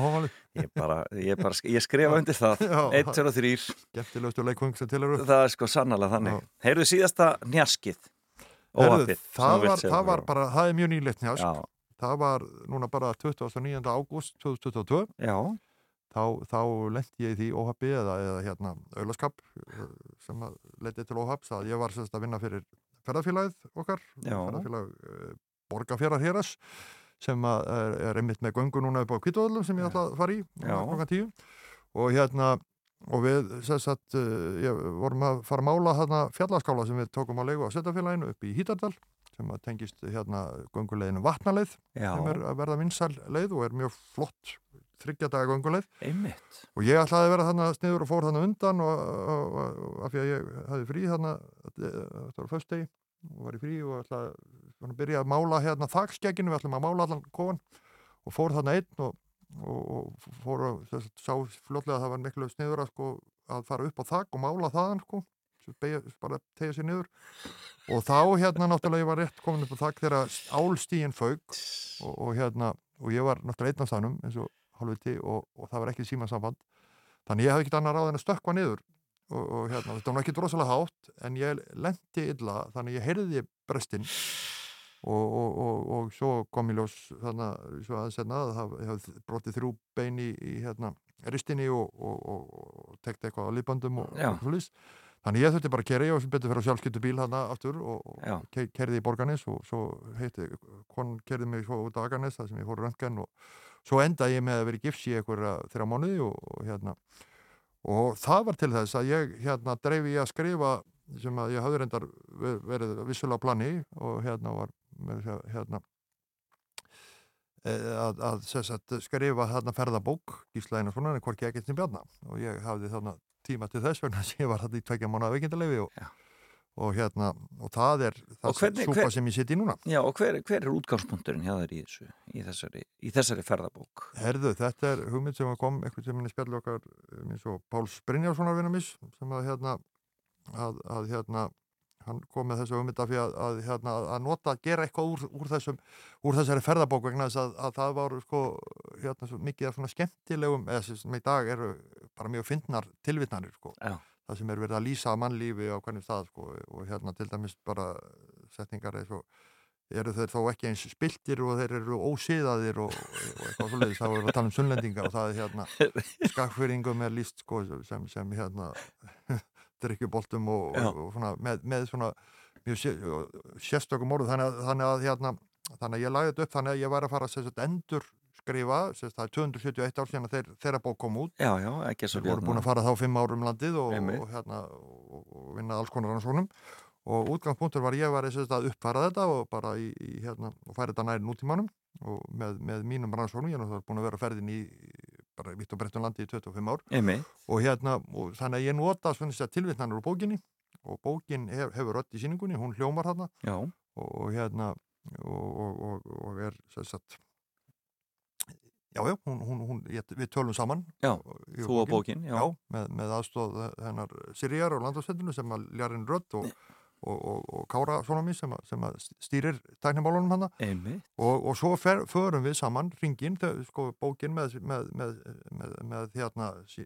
hómali Ég, bara, ég, bara, ég skrifa undir það Já. 1, 2 og 3 geftilegustu leikvöng sem til eru Það er sko sannlega þannig. Heyrðu síðasta njaskið Herðu, það, var, það var frá. bara, það er mjög nýlegt njásk Já, það var núna bara 29. ágúst 2022 já, þá, þá lendi ég í því óhappi eða, eða hérna auðlaskap sem að leti til óhapps að ég var sérst að vinna fyrir ferðarfélagið okkar ferðarfélag uh, Borgafjara héras sem að er, er einmitt með göngu núna upp á Kvítóðlum sem ég ætla að fara í Já. klokkan tíu og hérna og við að uh, ég, vorum að fara að mála þarna fjallaskála sem við tókum á leigu á Setafélaginu upp í Hítardal sem að tengist hérna gönguleginu Vatnaleið já, sem er að verða vinsal leið og er mjög flott þryggjadaga gönguleið. Einmitt. Og ég ætlaði að vera þarna sniður og fór þarna undan og, og, og, af því að ég hafði frí þarna þetta var föstegi og var í frí og ætlaði að byrja að mála hérna þakskegginu, við ætlum að mála allan kofan og fór þarna einn og, og, og fór og sá fljótlega að það var miklu sniður að, sko, að fara upp á þak og mála þaðan sko, bara tegja sér niður. Og þá hérna náttúrulega ég var rétt komin upp á þak þegar álstíin fauk og, og hérna og ég var náttúrulega einn á staðnum eins og hálfviti og, og það var ekki símasamband. Þannig ég hafði ekkert annar ráð en að stökkva niður og, og hérna, þetta var ekki drosalega hátt en ég lendi illa þannig ég heyrði brestinn. Og, og, og, og svo kom ég ljós þannig að aðeins hérna að það ég hafði brotið þrjú bein í, í hérna ristinni og, og, og, og tekti eitthvað á liðbandum og, og. Þannig ég þurfti bara að keri og sem betur fyrir á sjálfskyldu bíl þarna aftur og, og ke kerði í Borgarnes og svo heiti, kon kerði mig svo út á Agarnes þar sem ég fór röntgen og svo enda ég með að vera í gifs í einhverja þeirra mánuði og, og hérna. Og það var til þess að ég hérna dreifi ég að skrifa sem að ég hafði reyndar ver- verið vissulega plani og hérna var með, að, hérna eh, að, að sagt, skrifa þarna ferðabók Gísla Einarssonar en hvorki ekkert sem bjarna. Og ég hafði þarna tíma til þess vegna sem ég var þarna í tveikja mánuða veikindalegi og, og hérna, og það er það hvernig- súpa hver- sem ég sitt í núna Já, og hver, hver er útgangspunkturinn hjá þér í þessu, í þessari, í þessari ferðabók? Herðu, þetta er hugmynd sem kom einhvern sem minni spjallu okkar eins og Páls Brynjárssonar vinna mis sem að hérna að, að hérna hann kom með þessu hugmynda fyrir að, að, hérna, að nota, gera eitthvað úr, úr, þessum, úr þessari ferðabók vegna þess að, að það var sko, hérna, svo mikið af svona skemmtilegum eða sem í dag eru bara mjög fyndnar tilvitnanir sko. Já. það sem er verið að lýsa mannlífi á hvernig stað sko, og hérna til dæmis bara setningar eins og eru þeir þó ekki eins spiltir og þeir eru ósiðaðir og, og eitthvað svolítið þá erum við að tala um sunnlendinga og það er hérna skakfyringum er líst sko, sem, sem hérna drikkjuboltum og, og, og svona, með, með svona sérstökum orðu þannig þannig að hérna, þannig að ég lagði þetta upp þannig að ég var að fara að endur skrifa, sagt, það er 271 ár síðan þeir, þeirra bók kom út. Já, já, Þeir voru búin að fara þá fimm árum landið og, og, hérna, og, og vinna alls konar rannsóknum. Og útgangspunktur var ég var að, að uppfæra þetta og bara í, í, hérna, og færa þetta næri nútímanum og með, með mínum rannsóknum, ég er náttúrulega búin að vera ferðin í bara vitt og brettum landi í 25 ár. Og hérna, og þannig að ég nota tilvittnanur úr bókinni. Og bókin hef, hefur rödd í síningunni, hún hljómar þarna. Já, og, og hérna og, og, og, og er sagt já, já, hún, hún, hún, ég, við tölum saman Já, þú og bókin, já. já, með, með aðstóð hennar Sirjar og landafsveitinu sem að Ljarinn Rödd og, og, og, og Kára svona mín sem, sem stýrir tæknimálunum einmitt, og, og svo fer, förum við saman ringin, sko bókin með, með, með, með, með hérna sí,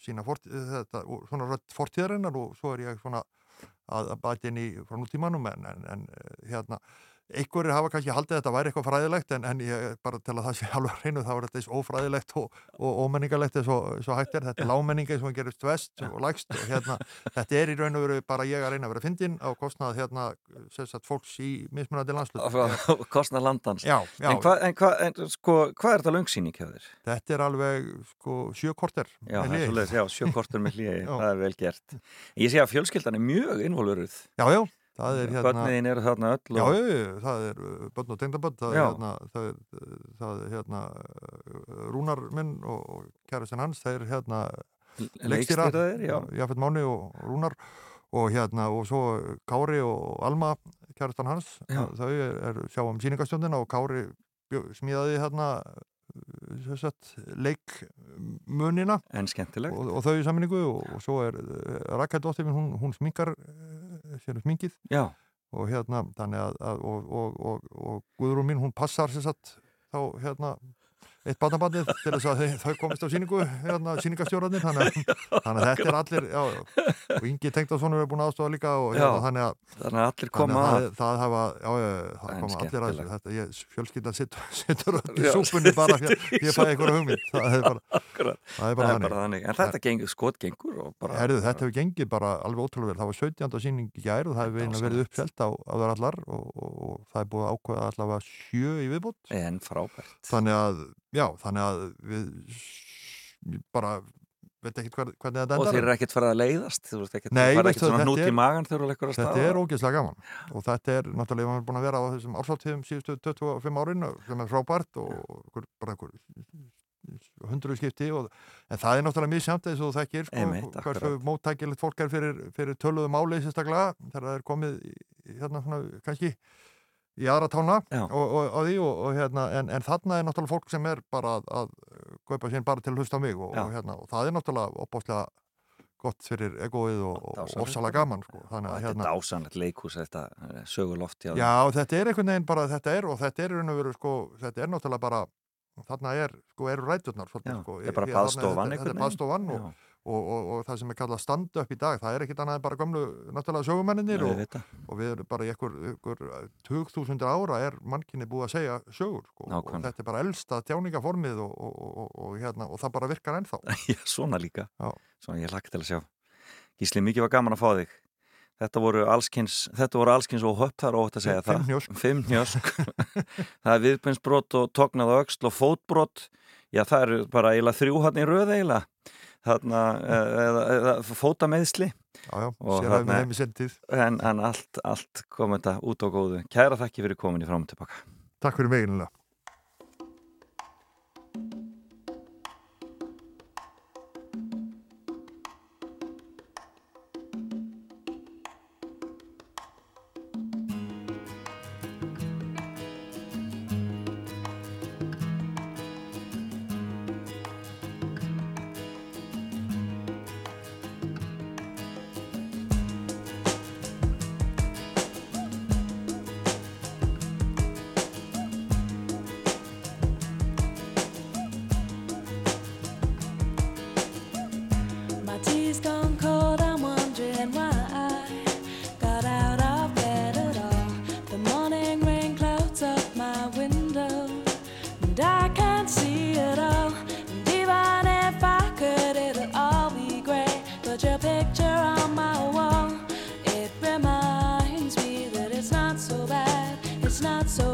sína fort, þetta, og svona rödd fortíðarinnar og svo er ég svona að, að bæti inn í frá nútímanum en, en, en hérna einhverjir hafa kannski haldið að þetta væri eitthvað fræðilegt en, en ég bara til að það sé alveg hreinu þá er þetta eins ófræðilegt og, og ómenningalegt eins og, eins og hægt er, þetta er lámenninga sem gerist vest og lægst og hérna þetta er í raun og veru bara ég að reyna að vera fyndin á kostnað hérna sagt fólks í mismunandi landslut kostna landans. Já, já, En hvað hva, en, sko, hva er þetta langsýning hjá þér? Þetta er alveg sko sjö korter Já, er sjökortur með Já. það er vel gert. Ég sé að fjölskyldan er mjög innvolveruð. Já, já, hérna Bönniðin eru þarna öll og... já, það er uh, börn og tengdabörn það hérna, það er, það er hérna uh, Rúnar minn og, kærastinn hans, þeir hérna leikstýra. Jafet Máni og Rúnar og hérna og svo Kári og Alma kærastan hans, Já. þau er, er sjá um sýningastjóndina og Kári smíðaði hérna uh, leikmunina En skemmtilegt. og, og þau í sammenningu og, og svo er Rækældóttir hún, hún sminkar sér sminkið Já, og hérna, þannig að, að og, og, og, og Guðrún mín, hún passar sér satt þá hérna eitt barnabandið til þess að þau, komist á síningu hérna, síningastjóraðnir þannig, að- þannig að þetta er allir já, og Ingi Tengdason er búin aðstofa líka og Já. hérna, þannig að, þannig að allir koma að að. það, það hafa já, það koma allir að þetta, ég, fjölskyldan situr, situr öll í súpunni bara fyrir í ég fæ einhverja hugmynd það er bara, það er Það bara er þannig bara þannig. En þetta gengur, skot gengur. Herðu, þetta hefur gengið bara alveg ótrúlega vel. Það var 17. síning í gær og það hefur verið uppselt á, þar allar og, og, og það er búið að ákveða allavega sjö í viðbútt. En frábært. Já, þannig að við bara veit ekki hver, hvernig þetta Og endar. þeir eru ekkert farið að leiðast, þú veist ekkert, Nei, ekkert svona þetta er- magan. Þetta er ógeðslega gaman og þetta er náttúrulega, við erum búin að vera á þessum ársáttíðum síðustu 25 árin sem er frábært og bara hundruð skipti og, en það er náttúrulega mjög samt eins og þú þekkir sko, Einmitt, hversu móttækilegt fólk er fyrir, fyrir töluðu máli sérstaklega þegar það er komið í, hérna svona kannski í aðra tána og, og, og og, og hérna en, en þarna er náttúrulega fólk sem er bara að, að kaupa sér bara til að hlusta á mig og, hérna og það er náttúrulega opbáslega gott fyrir egoið og, ofsalega gaman sko. þannig að Þetta hérna er dásanlegt leikhús, þetta eh, hjá þeim. Já, þetta er einhvern veginn bara, þetta er og þetta er, í raun og veru, sko, þetta er náttúrulega bara þarna er, sko, eru ræturnar svolítið, sko, þetta er bara baðstofan þetta, þetta er baðstofan og, og, og, og það sem er kallað stand-up í dag það er ekkit annað en bara gömlu, náttúrulega sögumenninir og, og við erum bara í einhver, einhver 20.000 ára er mannkinni búið að segja sögur sko, og þetta er bara elsta tjáningaformið og, og, og, og, hérna, og það bara virkar ennþá Já, svona líka. Já. Svona ég lakka til að sjá. Gísli, mikið var gaman að fá þig. Þetta voru allskins, þetta voru allskins og höpp þar ótt að segja Fimm það. Fimm hnjósk. það er viðbeinsbrot og tognað á öxl og fótbrot. Já, það eru bara eiginlega þrjú hann í röð eiginlega. Þarna, eh, eða, eða fótameðsli. Já, já, Og sér að við hefum sendið En, en allt, allt kom þetta út á góðu. Kæra þakki fyrir komin í fram og tilbaka. Takk fyrir mig not so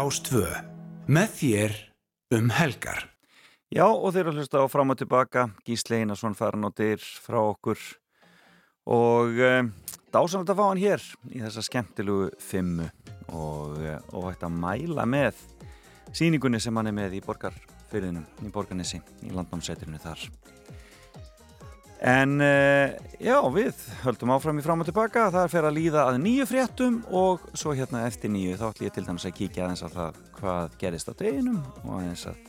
Rástvö. Með þér um helgar. Já, og þeir eru að hlusta á fram og tilbaka, Gísli Einarsson farin á dyr frá okkur og e, dásanlega að fá hann hér í þessa skemmtilugu fimmu og, e, og hægt að mæla með síningunni sem hann er með í borgarfyrðinum, í borgarnissi, í landnámsætirinu þar. En e, já, við höldum áfram í fram og tilbaka, það er fyrir að líða að nýju fréttum og svo hérna eftir nýju þá ætlum ég til dæmis að kíkja aðeins á það hvað gerist á deginum og aðeins að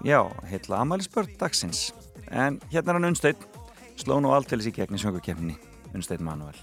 Já, heitla amælisbörn dagsins. En hérna er hann Unnsteinn, sló nú alltilis í gegn í söngukefni, Unnsteinn Manuel.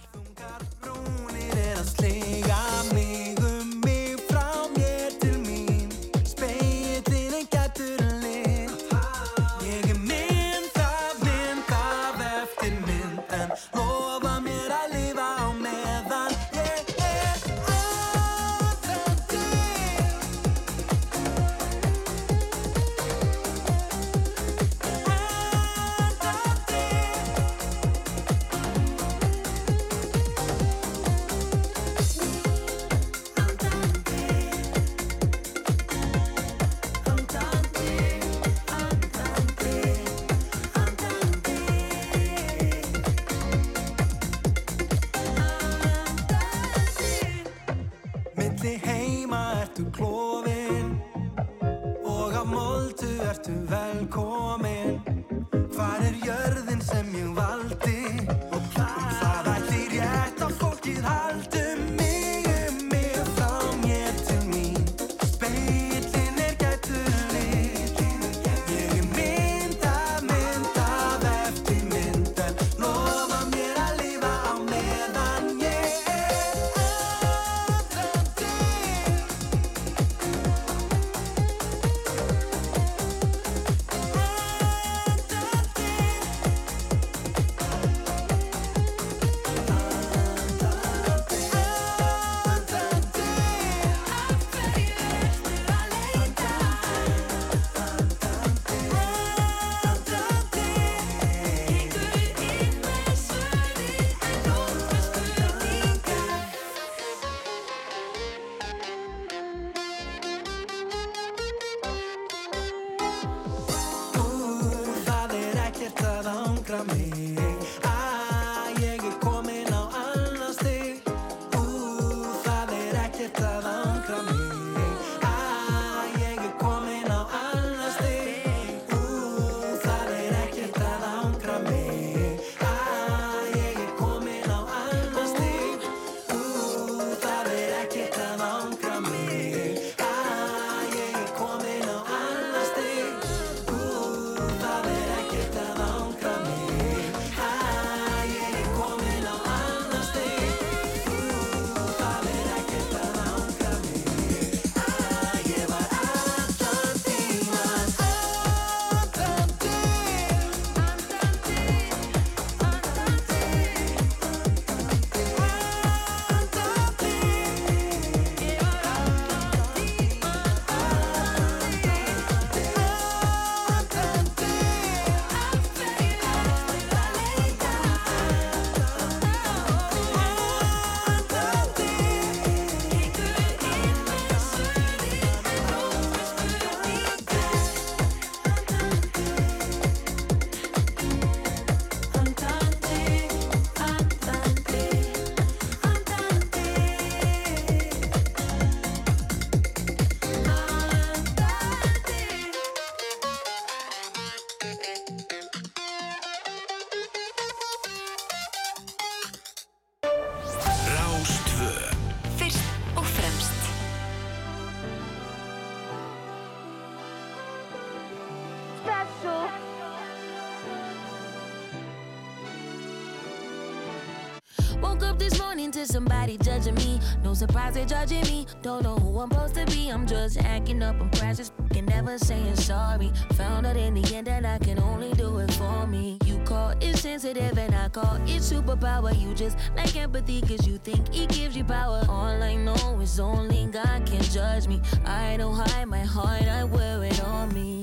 Me. No surprise they're judging me. Don't know who I'm supposed to be. I'm just acting up and precious. Can never saying sorry. Found out in the end that I can only do it for me. You call it sensitive and I call it superpower. You just like empathy cause you think it gives you power. All I know is only God can judge me. I don't hide my heart, I wear it on me.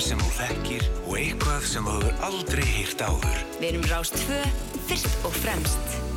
Sem þú þekkir og eitthvað sem þú hefur aldrei heyrt áður. Við erum Rást 2, fyrst og fremst.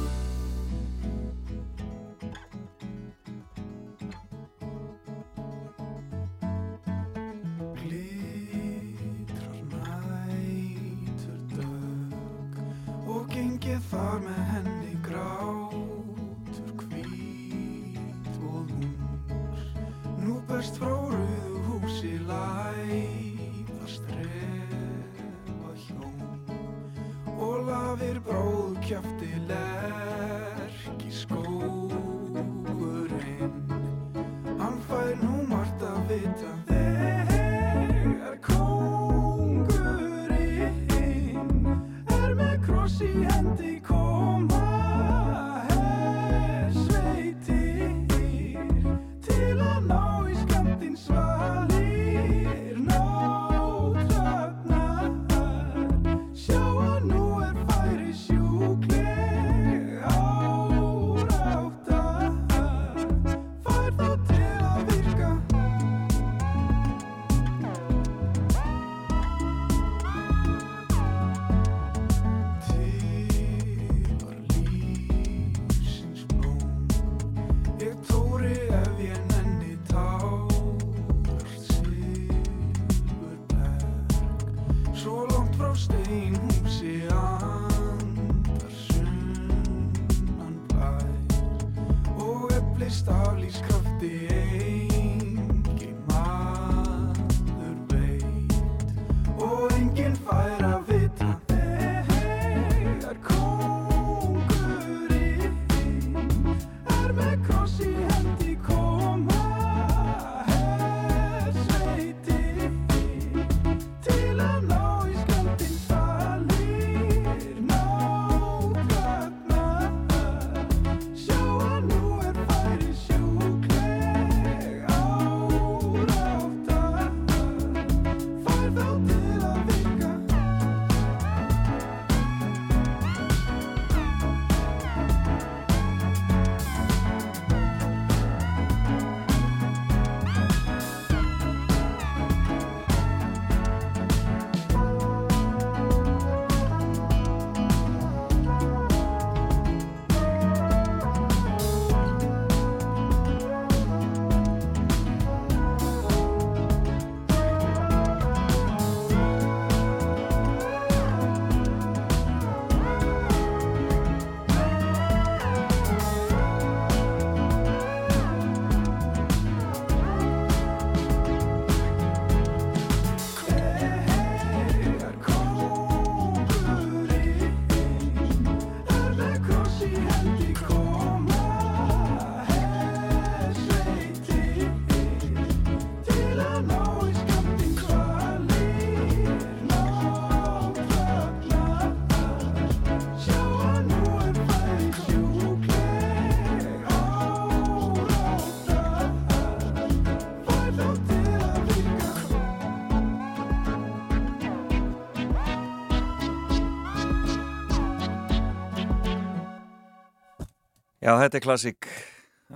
Já, þetta er klassík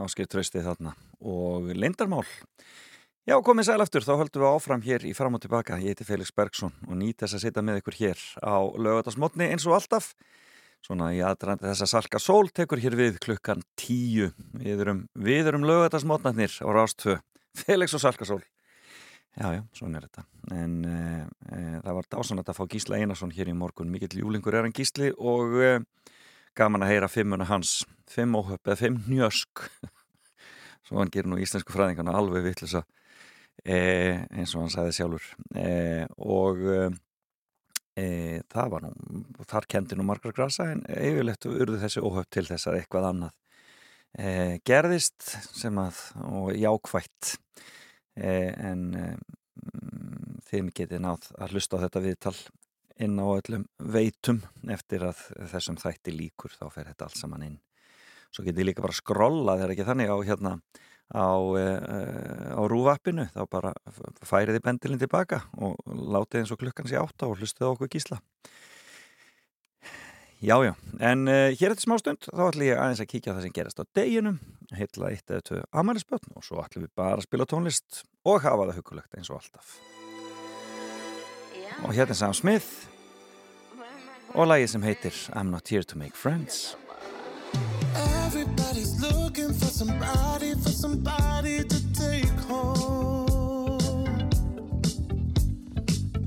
áskipt trösti þarna og lindarmál. Já, komið sæl aftur, þá höldum við áfram hér í fram og tilbaka. Ég heiti Felix Bergsson og nýt þess að sitja með ykkur hér á lögatarsmotni eins og alltaf. Svona í aðdrandi þess að Salka Sól tekur hér við klukkan tíu. Við erum, við erum lögatarsmotnarnir á Rástvö. Felix og Salka Sól. Já, já, svona er þetta. En e, e, það var dásanlega að fá Gísla Einarsson hér í morgun. Mikill júlingur er hann Gísli og e, gaman að heyra fimmuna hans. Fimm óhöpp eða fimm njösk. Svo hann gerir nú íslensku fræðingarna alveg vittlisa. eh, eins og hann sagði sjálfur eh, og eh, það var nú þar kendi nú margar grasa en yfirleitt urðu þessi óhöpp til þess að eitthvað annað eh, gerðist sem að og jákvætt eh, en eh, þið getið náð að hlusta á þetta viðtal inn á öllum veitum eftir að þessum þætti líkur þá fer þetta allt saman inn. Svo getið líka bara skrolla þegar ekki þannig á hérna á, uh, á rúvappinu þá bara færið í bendilin tilbaka og látið eins og klukkan sé átta og hlustið á okkur gísla. Jájá, en uh, hér eftir smá stund þá ætlum ég aðeins að kíkja það sem gerast á deginum heitla eitt eða tvö amælisbötn og svo ætlum við bara að spila tónlist og hafa það hugulegt eins og alltaf og hérna er Sam Smith og lagið sem heitir I'm not here to make friends Everybody's looking for somebody, for somebody to take home.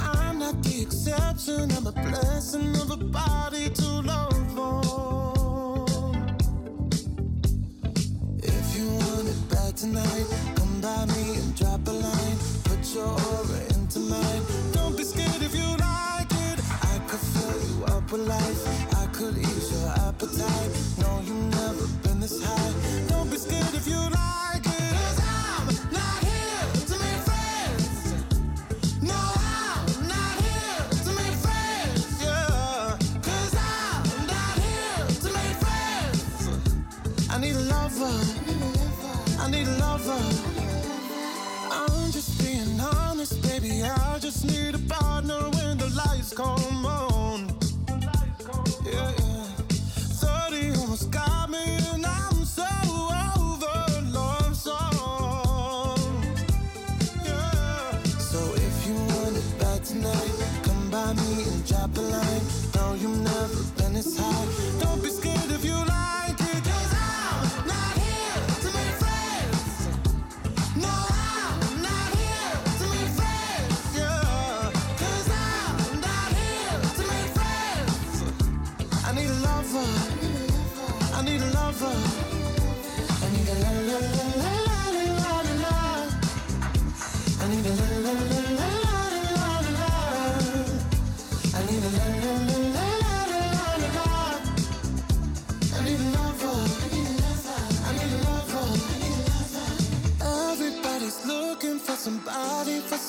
I'm not the exception, I'm a blessing of a body to love on. If you want it bad tonight, come by me and drop a line. Put your I could ease your appetite. No, you've never been this high. Don't be scared if you like it. Cause I'm not here to make friends. No, I'm not here to make friends. Yeah. Cause I'm not here to make friends. I need a lover. I need a lover. I'm just being honest, baby. I just need a partner when the lights come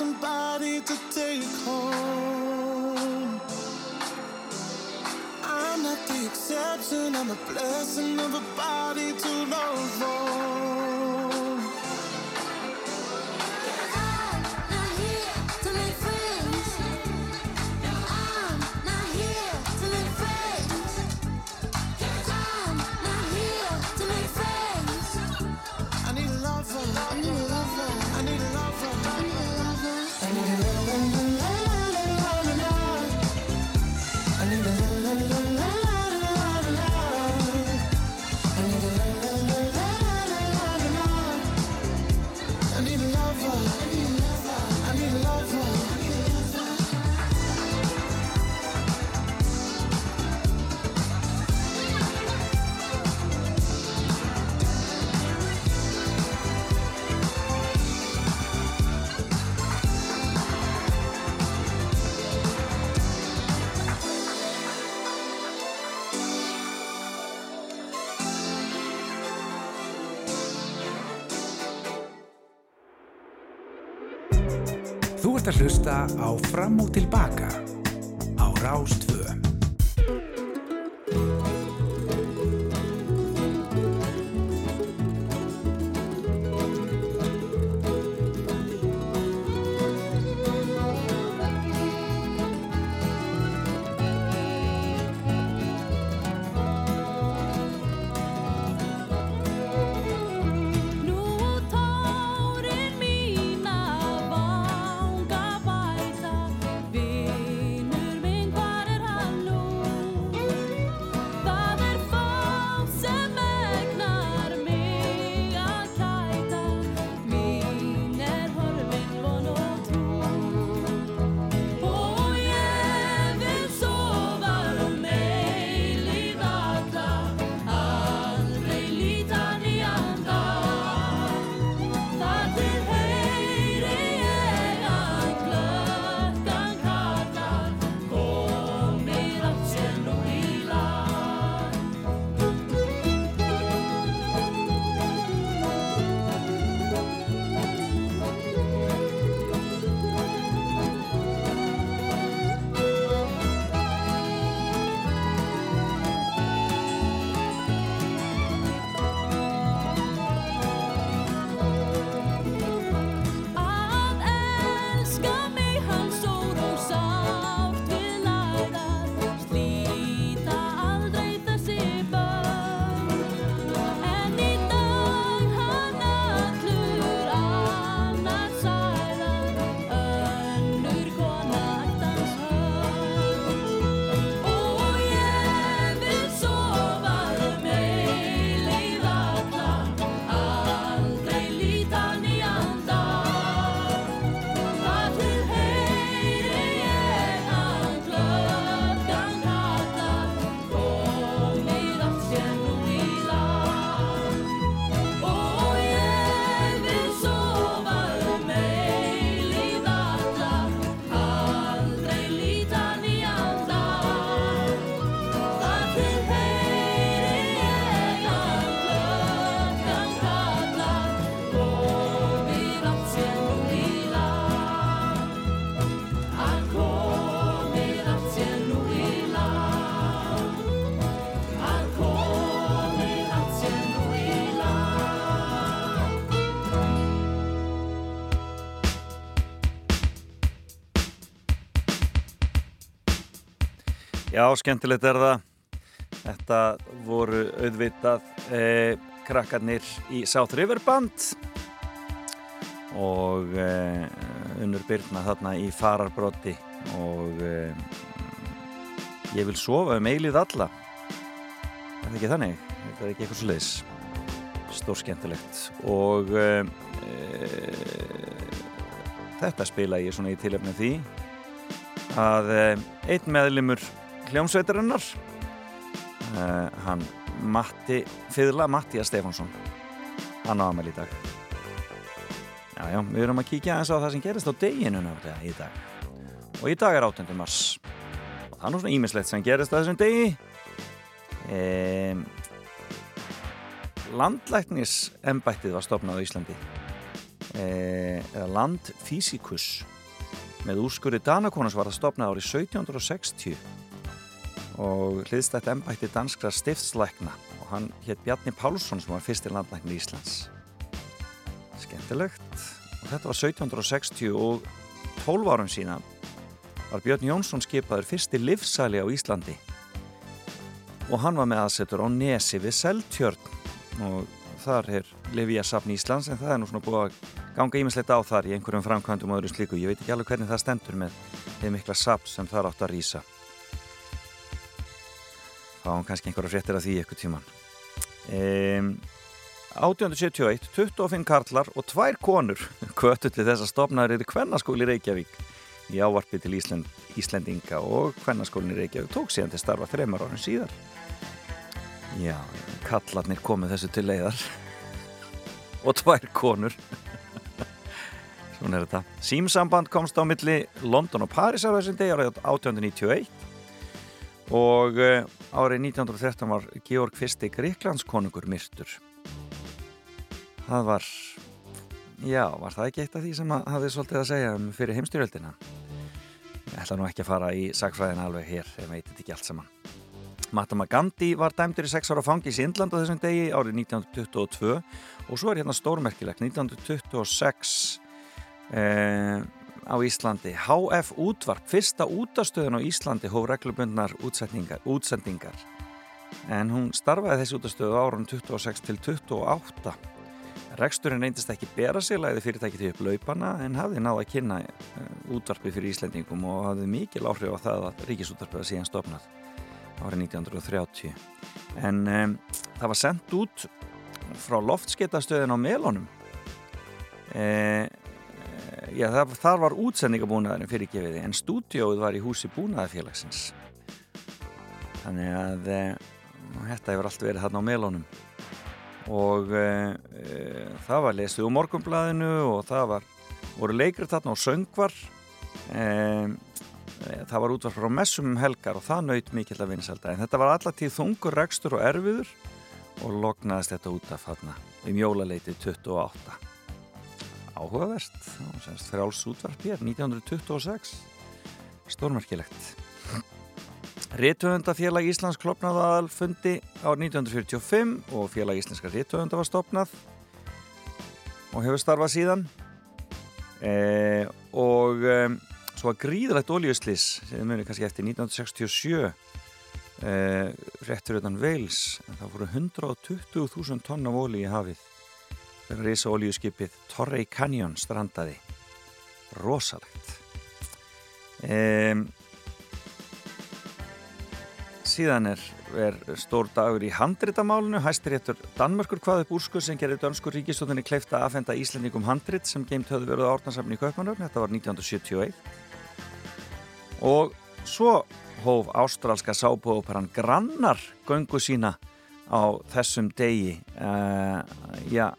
somebody, to take home. I'm not the exception, I'm a blessing of a body to love hlusta á Fram og Tilbaka Já, skemmtilegt er það. Þetta voru auðvitað eh, krakkarnir í South River Band og eh, unnur byrna þarna í fararbrotti og eh, ég vil sofa um eilið alla. Er það ekki þannig? Þetta er ekki eitthvað svo leiðis. Stór skemmtilegt og eh, þetta spila ég svona í tilefni af því að eh, einn meðlimur hljómsveitarinnar. Uh, hann Matti Fyðla, Mattias Stefansson hann á aðmæli í dag. Já já, við erum að kíkja aðeins á það sem gerist á deginu náttúrulega í dag. Og í dag er 8. mars. Og það er nú svona ímislegt sem gerist á þessum degi. Um, landlæknisembættið var stopnað á Íslandi. Eh, eða landfísikus með úrskurri Danakonans var það stopnað árið 1760 og hliðstætt embætti danskra stiftslækna. Og hann hétt Bjarni Pálsson sem var fyrsti landlækni í Íslands. Skemmtilegt. Og þetta var 1760 og 12 árum sína var Björn Jónsson skipaður fyrsti livsæli á Íslandi. Og hann var með aðsetur á Nesi við Seltjörn. Og þar er Livíasafn Íslands en það er nú svona búið að ganga ímislegt á þar í einhverjum framkvæmdum og öðru slíku. Ég veit ekki alveg hvernig það stendur með þeim mikla safn sem þar átt að rýsa fáum kannski einhverja fréttir af því eitthvað tíman um, 1871 25 karlar og tvær konur kvötu til þess að stopnaður eru kvennaskóli Reykjavík. Í ávarpi til Ísland, Íslendinga og kvennaskólin í Reykjavík tók síðan til starfa þreymar árin síðar. Já, kallarnir komið þessu til leiðar. Og tvær konur. Svona er þetta. Símsamband komst á milli London og Paris á þessum degi árið 1891 og árið 1913 var Georg fyrsti Gríklandskonungur myrtur. Það var já, var það ekki eitt af því sem hafið svolítið að segja um fyrir heimstyrjöldina? Ég ætla nú ekki að fara í sagfræðina alveg hér, ég veit ekki allt saman. Mahatma Gandhi var dæmdur í 6 ára fangis í Indland á þessum degi árið 1922 og svo er hérna stórmerkilegt 1926 eða eh, á Íslandi. HF útvarp, fyrsta útastöðun á Íslandi hóf reglubundnar útsendingar. En hún starfaði þessi útastöðu árun 26 til 28. Reksturinn reyndist ekki bera sig, læði fyrirtæki til upp laupana en hafði náða að kynna eh, útvarpi fyrir Íslendingum og hafði mikil áhrif á það að ríkisútvarpið síðan stopnað árið 1930. En um, það var sendt út frá loftskeitastöðin á melónum. E, já, það, þar var útsendingabúnaðurinn fyrir gefiði en stúdióið var í húsi búnaðarfélagsins. Þannig að e, þetta hefur allt verið þarna á melónum. Og e, e, það var lesið úr morgumblaðinu og það var, voru leikrið þarna og söngvar. E, það var útvar frá messum um helgar og það naut mikill að vinselda en þetta var allatíð þungur rekstur og erfiður og loknaðist þetta út af þarna um jólaleiti 28 áhugavert. Fráls útvarp hér 1926 stórmerkilegt. Rittöfundafélag Íslands klopnaði aðalfundi á 1945 og félag Íslenska Rittöfunda var stopnað og hefur starfað síðan. E, og e, svo að gríðalegt ólíuslís sem munir kannski eftir 1967 e, réttur utan Veils en það voru 120.000 tonn af óli í hafið þegar reysa oljuskipið Torrey Canyon strandaði. Rosalegt. Um, síðan er, er stór dagur í handritamálinu. Hæstiréttur Danmörkur hvað upp úrskur sem gerir dönskur ríkistóttinni kleifta að aðfenda Íslandingum handrit sem geimt höfðu verið á orðnarsafni í Kaupmannöfn þetta var 1971 og svo hóf ástrálska sábúoperan Grannar göngu sína á þessum degi uh, já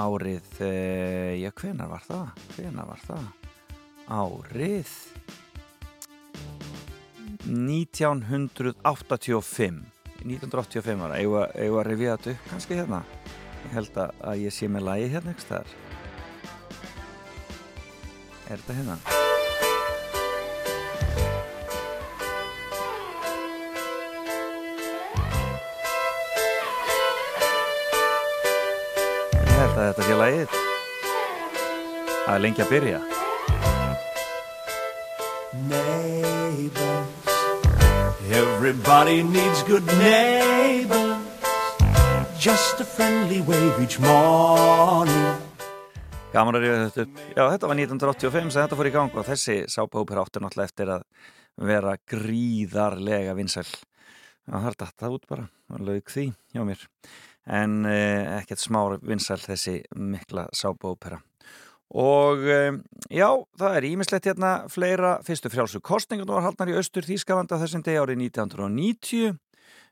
árið, eh, já hvenar var það? Hvenar var það? Árið 1985 1985 ára, eigum við að revja þetta upp kannski hérna ég held að ég sé með lagi hérna ekki þar er þetta hérna? Að lengi að byrja Neighbors Everybody needs good neighbors. Just a friendly wave each morning. Gaman að ríða þetta upp. Já, þetta var 1985 sem þetta fór í gang og þessi sápahópur áttur náttúrulega eftir að vera gríðarlega vinsæl. Það er þetta út bara, það lauk því hjá mér. En eh, ekkert smá vinsæl þessi mikla sápahópera. Og já, það er ímislegt hérna fleira. Fyrstu frjálsu kostningun var haldnar í austur Þýskalanda þessum degi árið 1990.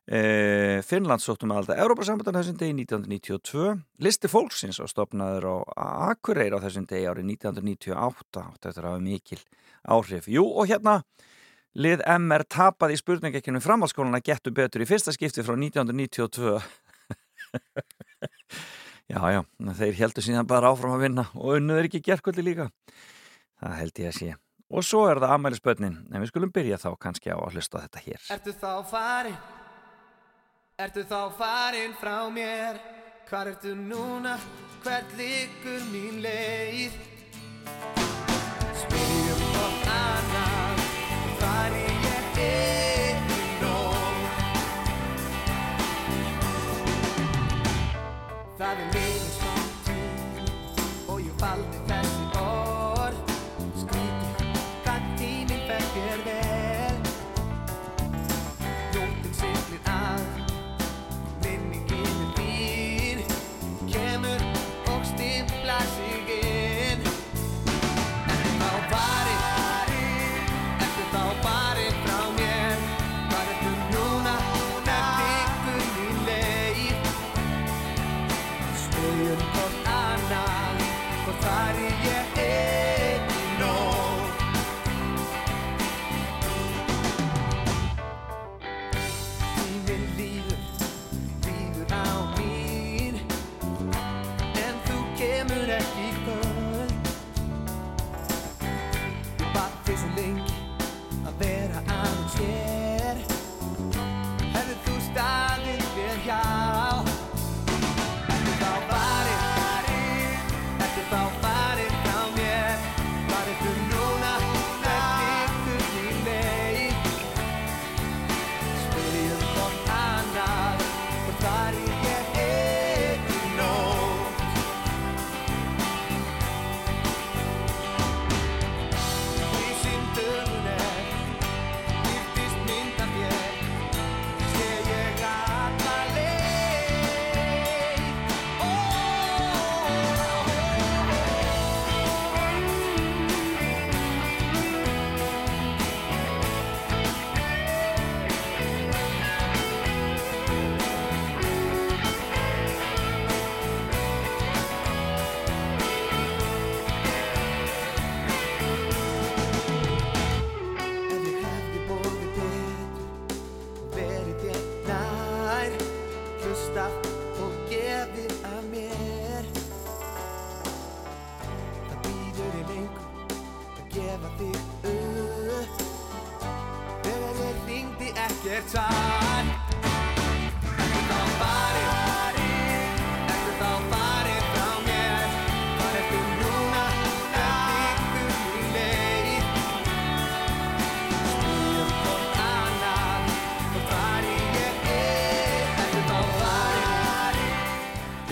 Eh, Finnland sóttum að alltaf Európa-sambandan þessum degi 1992 Listi fólksins og stopnaður á Akureyri á þessum degi árið 1998 átti eftir að hafa mikil áhrif. Jú og hérna lið MR tapaði í spurningekkinu framhalskóluna getur betur í fyrsta skipti frá 1992 Já, já, þeir heldur síðan bara áfram að vinna og unnuður ekki gerkvöldi líka það held ég að sé og svo er það afmælisbönnin en við skulum byrja þá kannski á að hlusta þetta hér Ertu þá farin? Ertu þá farin frá mér? Hvar ertu núna? Hvert liggur mín leið? Spyrjum hvort annað Hvar Það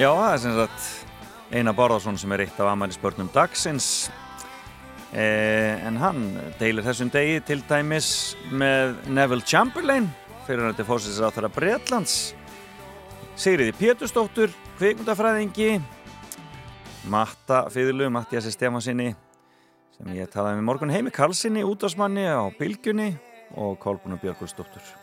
Já, það er sem sagt Einar Bárðarsson sem er eitt af amælisbörnum dagsins. Eh, en hann deilir þessum degi til dæmis með Neville Chamberlain fyrir þetta fórsins á þeirra Bretlands Sigriði Pétursdóttur kvikmyndafræðingi Matta Fyðlu, Mattiasi Stefansinni sem ég talaði með morgun heimi Karlsinni, útásmanni á Bilgjunni og Kolbúna Björgulsdóttur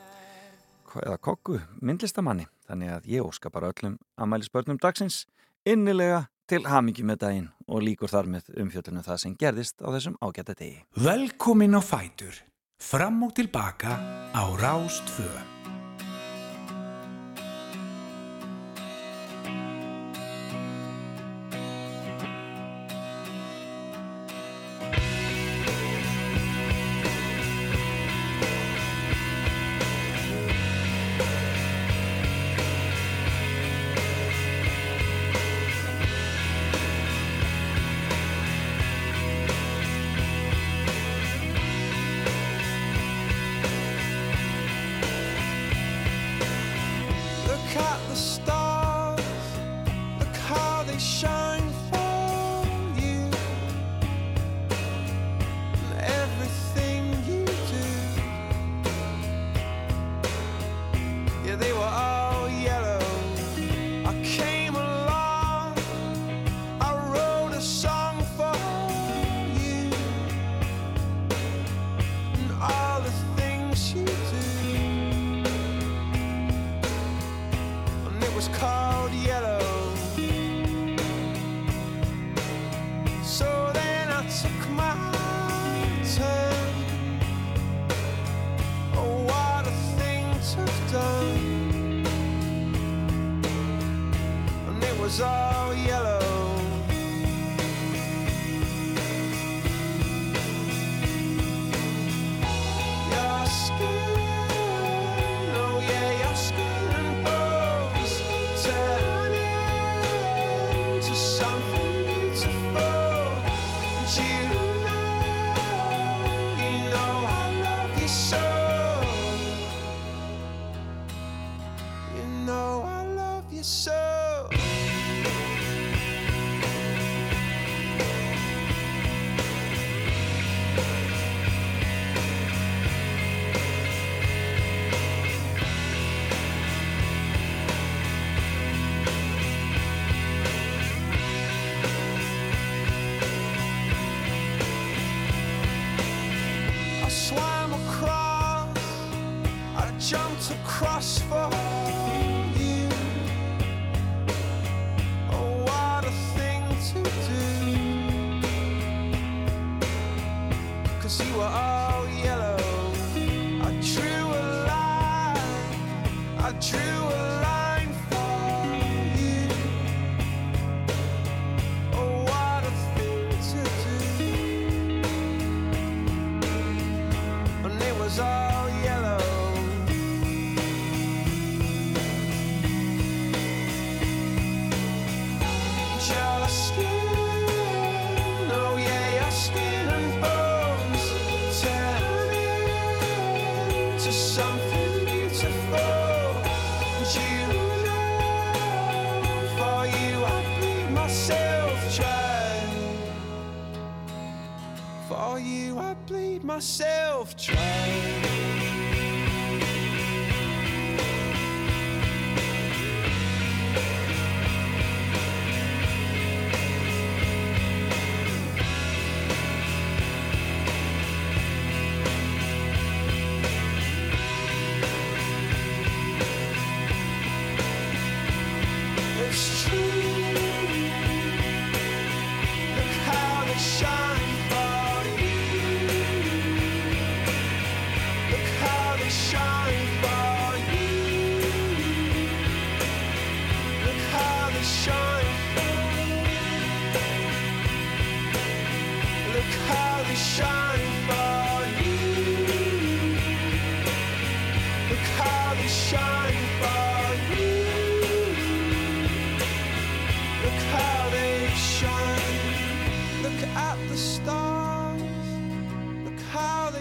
eða kokku, myndlistamanni þannig að ég óska bara öllum amælisbörnum dagsins innilega til hamingi með daginn og líkur þar með umfjöldunum það sem gerðist á þessum ágæta degi Velkomin á Fætur. Fram og tilbaka á Rástfö.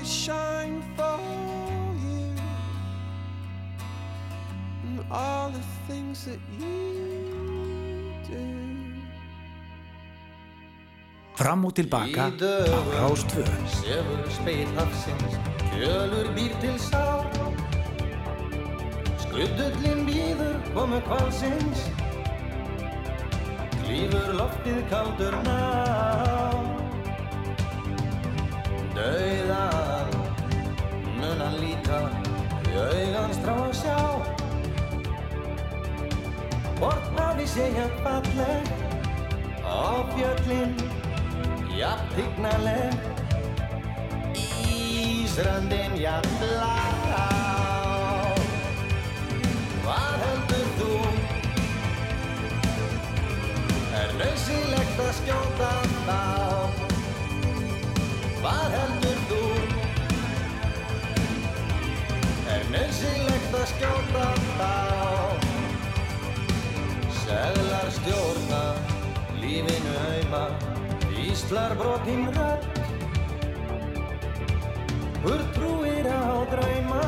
They shine for you. And all the things that you do. Fram og tilbaka á Rástvö. Sefur speil hafsins, kjölur býr til sár Skrudullin býður komu kvalsins Klífur loftið kaldur ná Dauðan mun hann líta í augans trá að sjá Hvort sé ég falleg á fjöllin jafn hygnaleg Ísrandin jafn blá Hvað heldur þú? Er nöðsilegt að skjóta þá? Hvað heldur þú? Að skjóta þá? Seglar stjórna, lífinu auðma Íslar brotinn rödd Hur trúir á drauma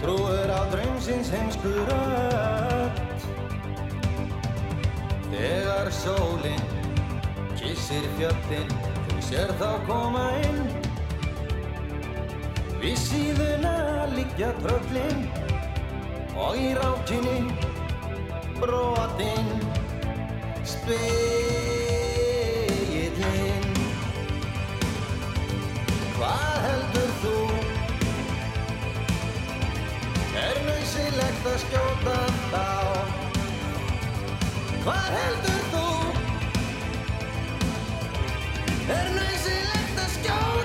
Trúir á draumsins heimsku rödd Þegar sólinn kissir fjöllin Þú sér þá koma inn Við síðuna liggja tröllin Og í rákinni brotinn Speillin Hvað heldur þú? Er nöysilegt að skjóta þá? Hvað heldur þú? Er nöysilegt að skjóta þá?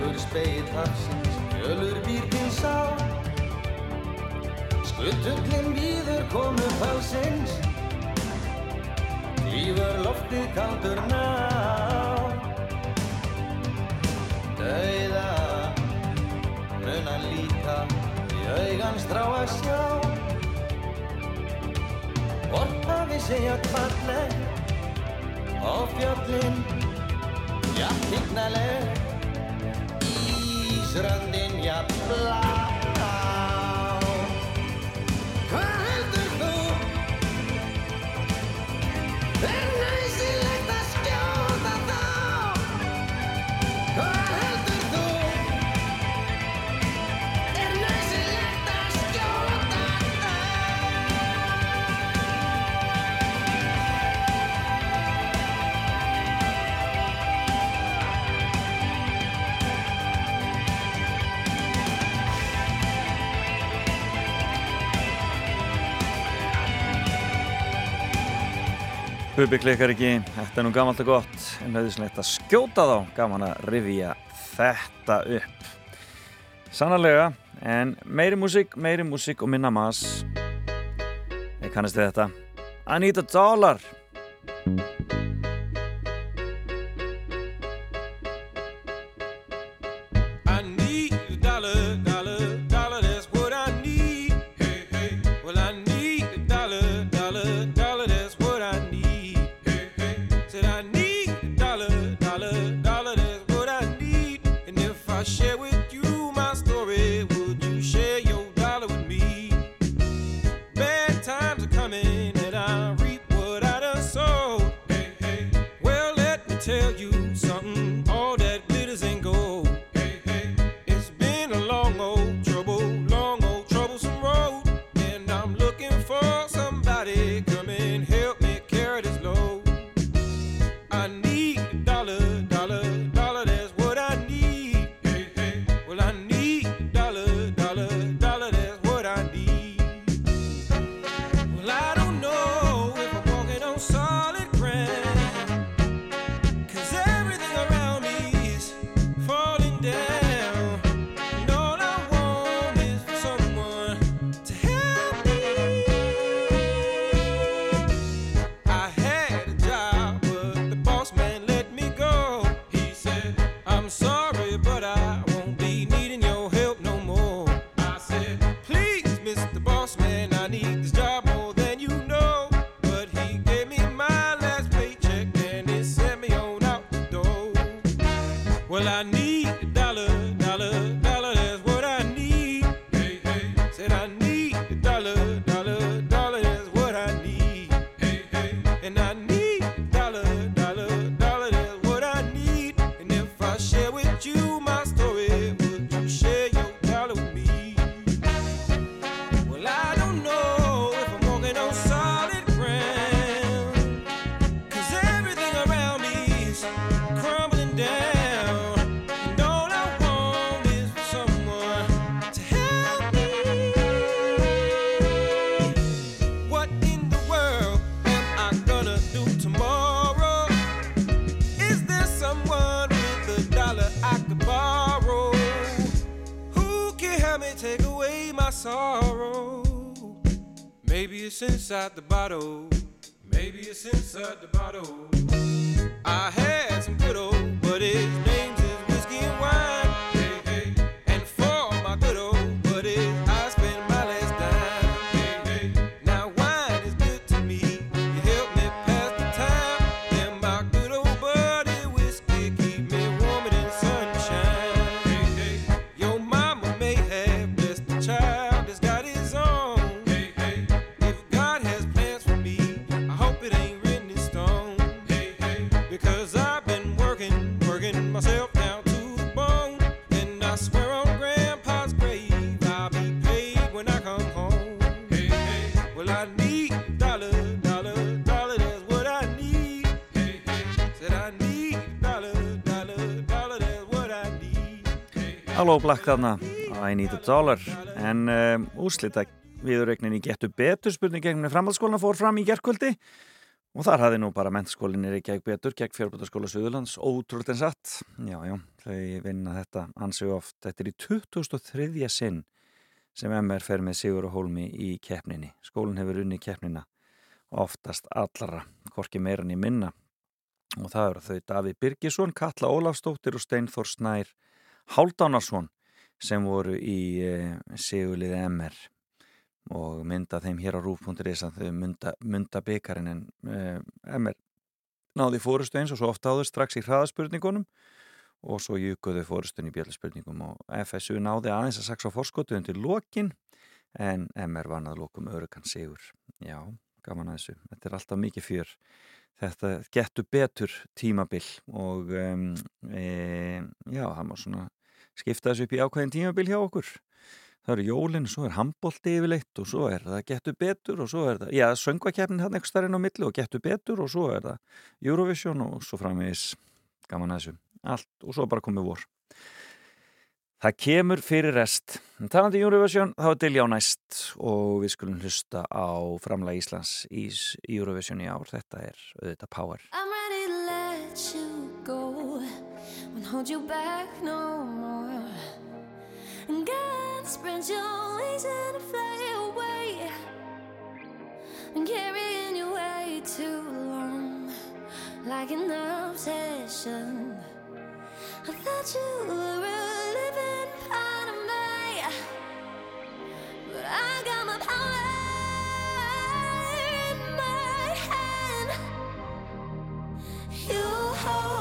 Sjálfur spegið hafsins, fjölur býrkinn sá. Skuttuglinn býður komu fálsins Lífur loftið kaldur ná. Dauða munan líka Í augans trá að sjá. Hvort að við segja kvartleg Á fjallinn, jafn hignaleg Srandinja blá Pubi klikkar ekki, þetta er nú gammalt og gott. En hljóðislega þetta skjóta þá. Gaman að rivja þetta upp. Sannarlega en meiri músík, meiri músík og minna maður Ég kannast þið þetta. Anita Dollar. Maybe it's inside the bottle. Maybe it's inside the bottle. I had some good old, buddies. it's. Black þarna. I need a dollar. En um, úslita viðurregnin í getur betur spurning gegnum framhaldsskólan fór fram í gerðkvöldi og þar hafði nú bara mentaskólinir í gegn betur gegn fjárbútaskóla Suðurlands. Ótrúlt en satt. Já, já, þau vinna þetta ansið oft, þetta er í 2003. sinn sem MR fer með Sigur og Hólmi í keppninni. Skólinn hefur unni keppnina oftast allara, hvorki meira en í minna. Og það eru þau Daví Birgisson, Katla Ólafstóttir og Stein Þór Snær Háldánarsson sem voru í e, Sigurliði MR og mynda þeim hér á rúf.is að þau mynda, mynda byggarinn en e, MR náði fórustu eins og svo ofta áður strax í hraðaspurningunum og svo júkuðu fórustun í bjöldspurningum og FSU náði aðeins að saksa fórskotu undir lokin en MR vann að lokum örukan sigur. Já, gaman að þessu, þetta er alltaf mikið fjör. Þetta getur betur tímabil og um, e, já, það má svona skipta þessu upp í ákveðin tímabil hjá okkur það eru jólinn, svo er handbólti yfirleitt og svo er það getur betur og svo er það, já, söngvakefnin hann eitthvað starfinn á milli og getur betur og svo er það Eurovision og svo framvegis gaman að þessu, allt og svo bara komið vor Það kemur fyrir rest. Talandi í Eurovision, þá er Dilljá næst og við skulum hlusta á framlega Íslands í Eurovision í ár. Þetta er auðvitað Power. I'm ready to let you hold you back no more. And God spread your wings and fly away. And carrying you way too long Like an obsession. I thought you were a living part of me But I got my power in my hand. You hold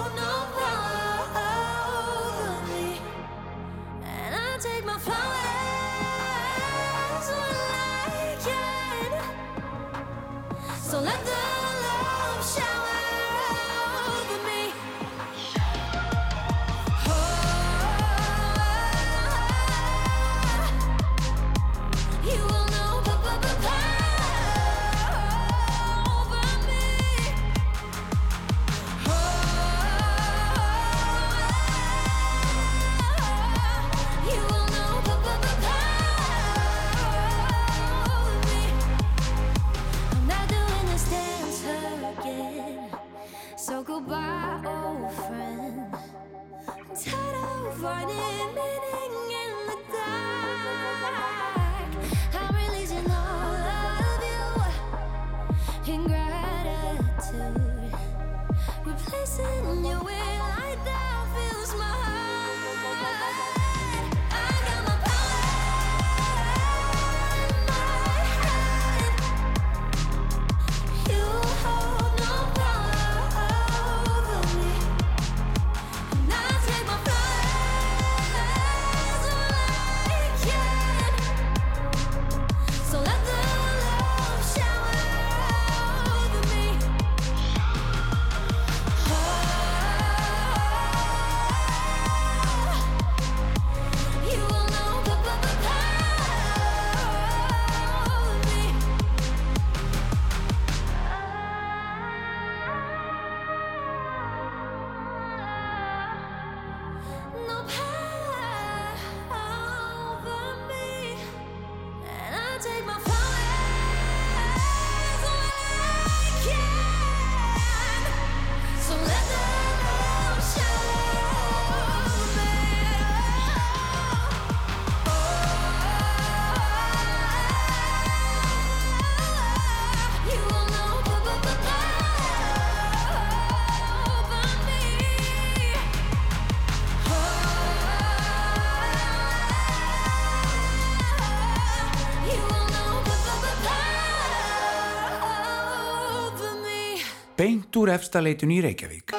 úr efstaleitun í Reykjavík.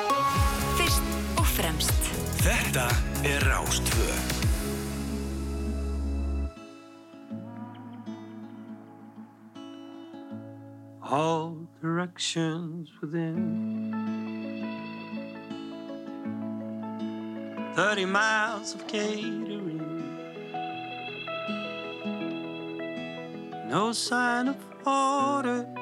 Fyrst og fremst Þetta er Rástvö. all directions within. Thirty miles of catering, no sign of order.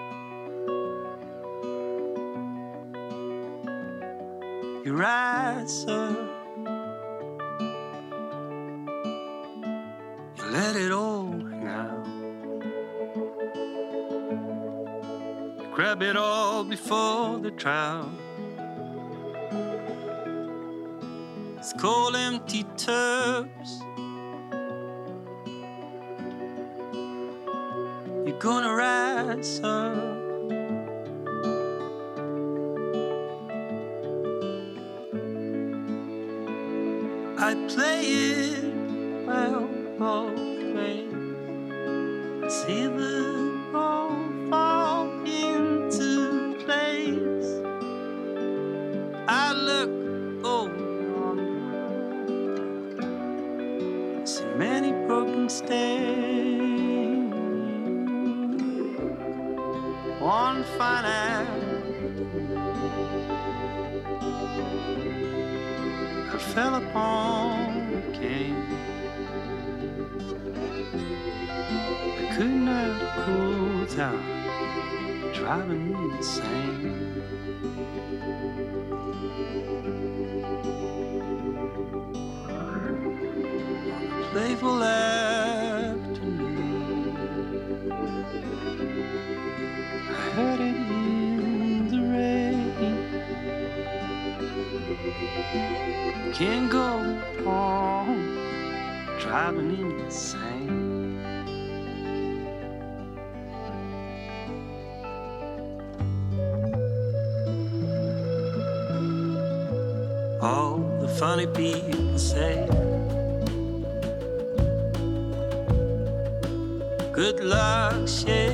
rise up. You let it all now. You grab it all before the trial. It's cold, empty tubs. You're gonna rise up. I play it well ways. I see them all fall into place. I look over I see many broken stains. One fine. I fell upon down, driving me insane. Playful afternoon, I heard it in the rain. Can't go on driving insane. Funny people say, Good luck shaking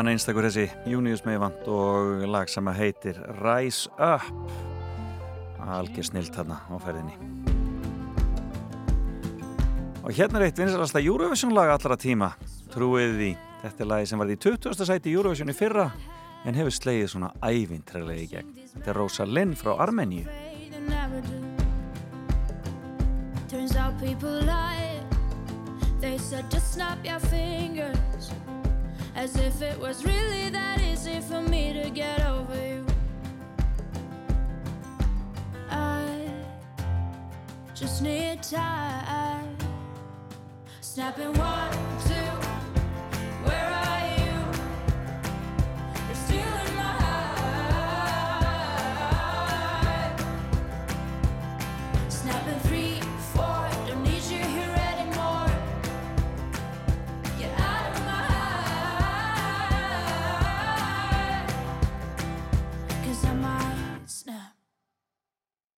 Hann einstakur þessi Június Meivand og lag sem að heitir Rise Up algjör snilt þarna á ferðinni og hérna er eitt vinsalasta Eurovision lag allra tíma trúið því, þetta er lagi sem var í 20. sæti Eurovision í fyrra en hefur slegið svona ævintræðlega í gegn þetta er Rosa Lynn frá Armeníu. Turns out people lie. They said just snap your fingers. As if it was really that easy for me to get over you. I just need time. Snapping one, two. Where are you?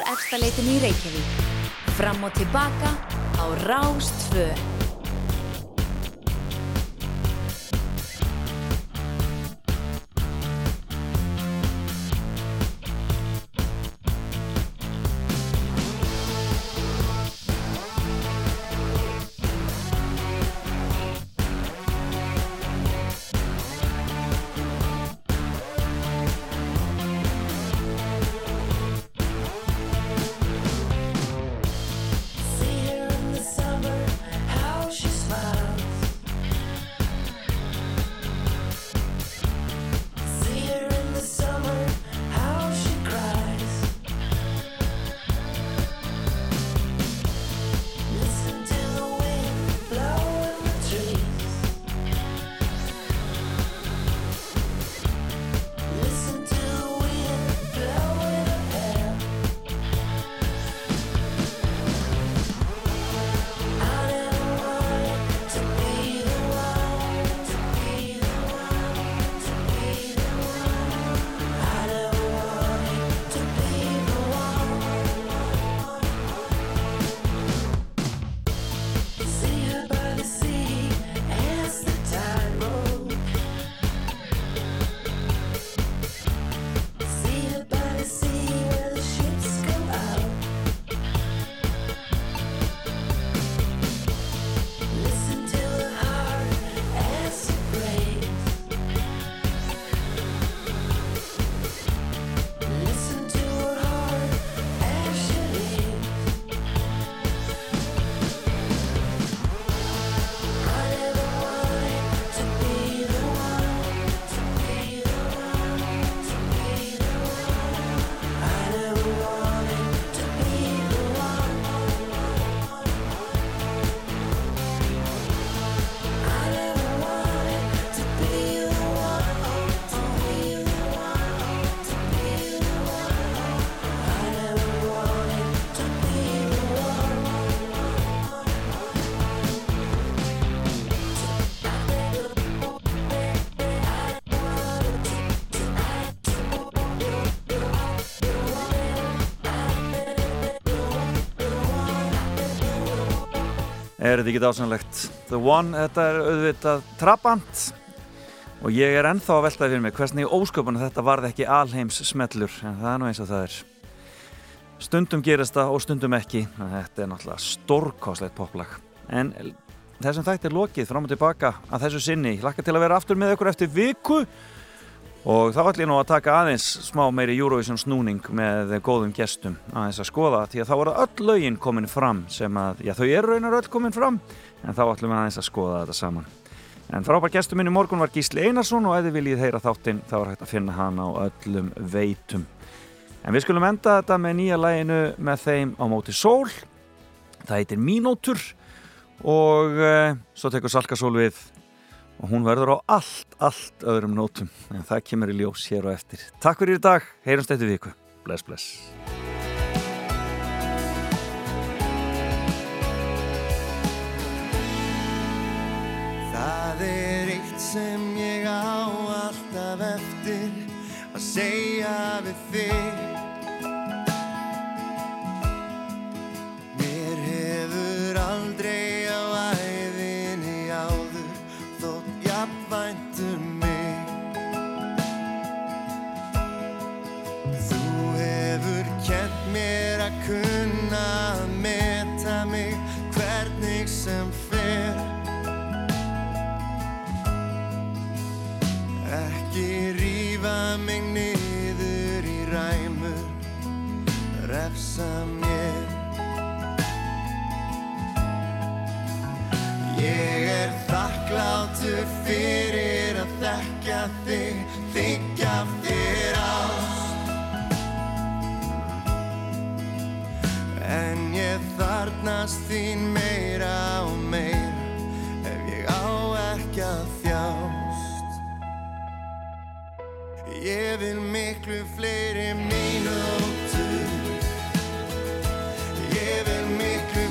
Úr efstaleitinu í Reykjavík. Fram og tilbaka á Rástfö. Er þetta ekki dásanlegt? The One, þetta er auðvitað trabant. Og ég er ennþá að veltaði fyrir mig hvernig ósköpunum þetta varð ekki alheims smellur en það er nú eins og það er. Stundum gerist það og stundum ekki. Þetta er náttúrulega stórkáslegt poplag. En þessum þætti er lokið fram og tilbaka að þessu sinni, ég lakka til að vera aftur með ykkur eftir viku Og þá ætlum ég nú að taka aðeins smá meiri Eurovision snúning með góðum gestum aðeins að skoða því að þá voru öll lögin komin fram sem að, já þau eru raunar öll komin fram en þá ætlum við aðeins að skoða þetta saman. En frábær gestur minn í morgun var Gísli Einarsson og ef þið viljið heyra þáttinn þá er hægt að finna hann á öllum veitum. En við skulum enda þetta með nýja læginu með þeim á móti sól. Það heitir Mínótur og uh, svo tekur Salka Sól við og hún verður á allt, allt öðrum nótum. En það kemur í ljós hér og eftir. Takk fyrir í dag, heyrumst eftir viku. Bless, bless. Það er eitt sem ég á alltaf eftir að segja við þig þakklátur fyrir að þekka þig, þykja þér ást. En ég þarnast þín meira og meira ef ég á ekki að þjást. Ég vil miklu fleiri mínútur, ég vil miklu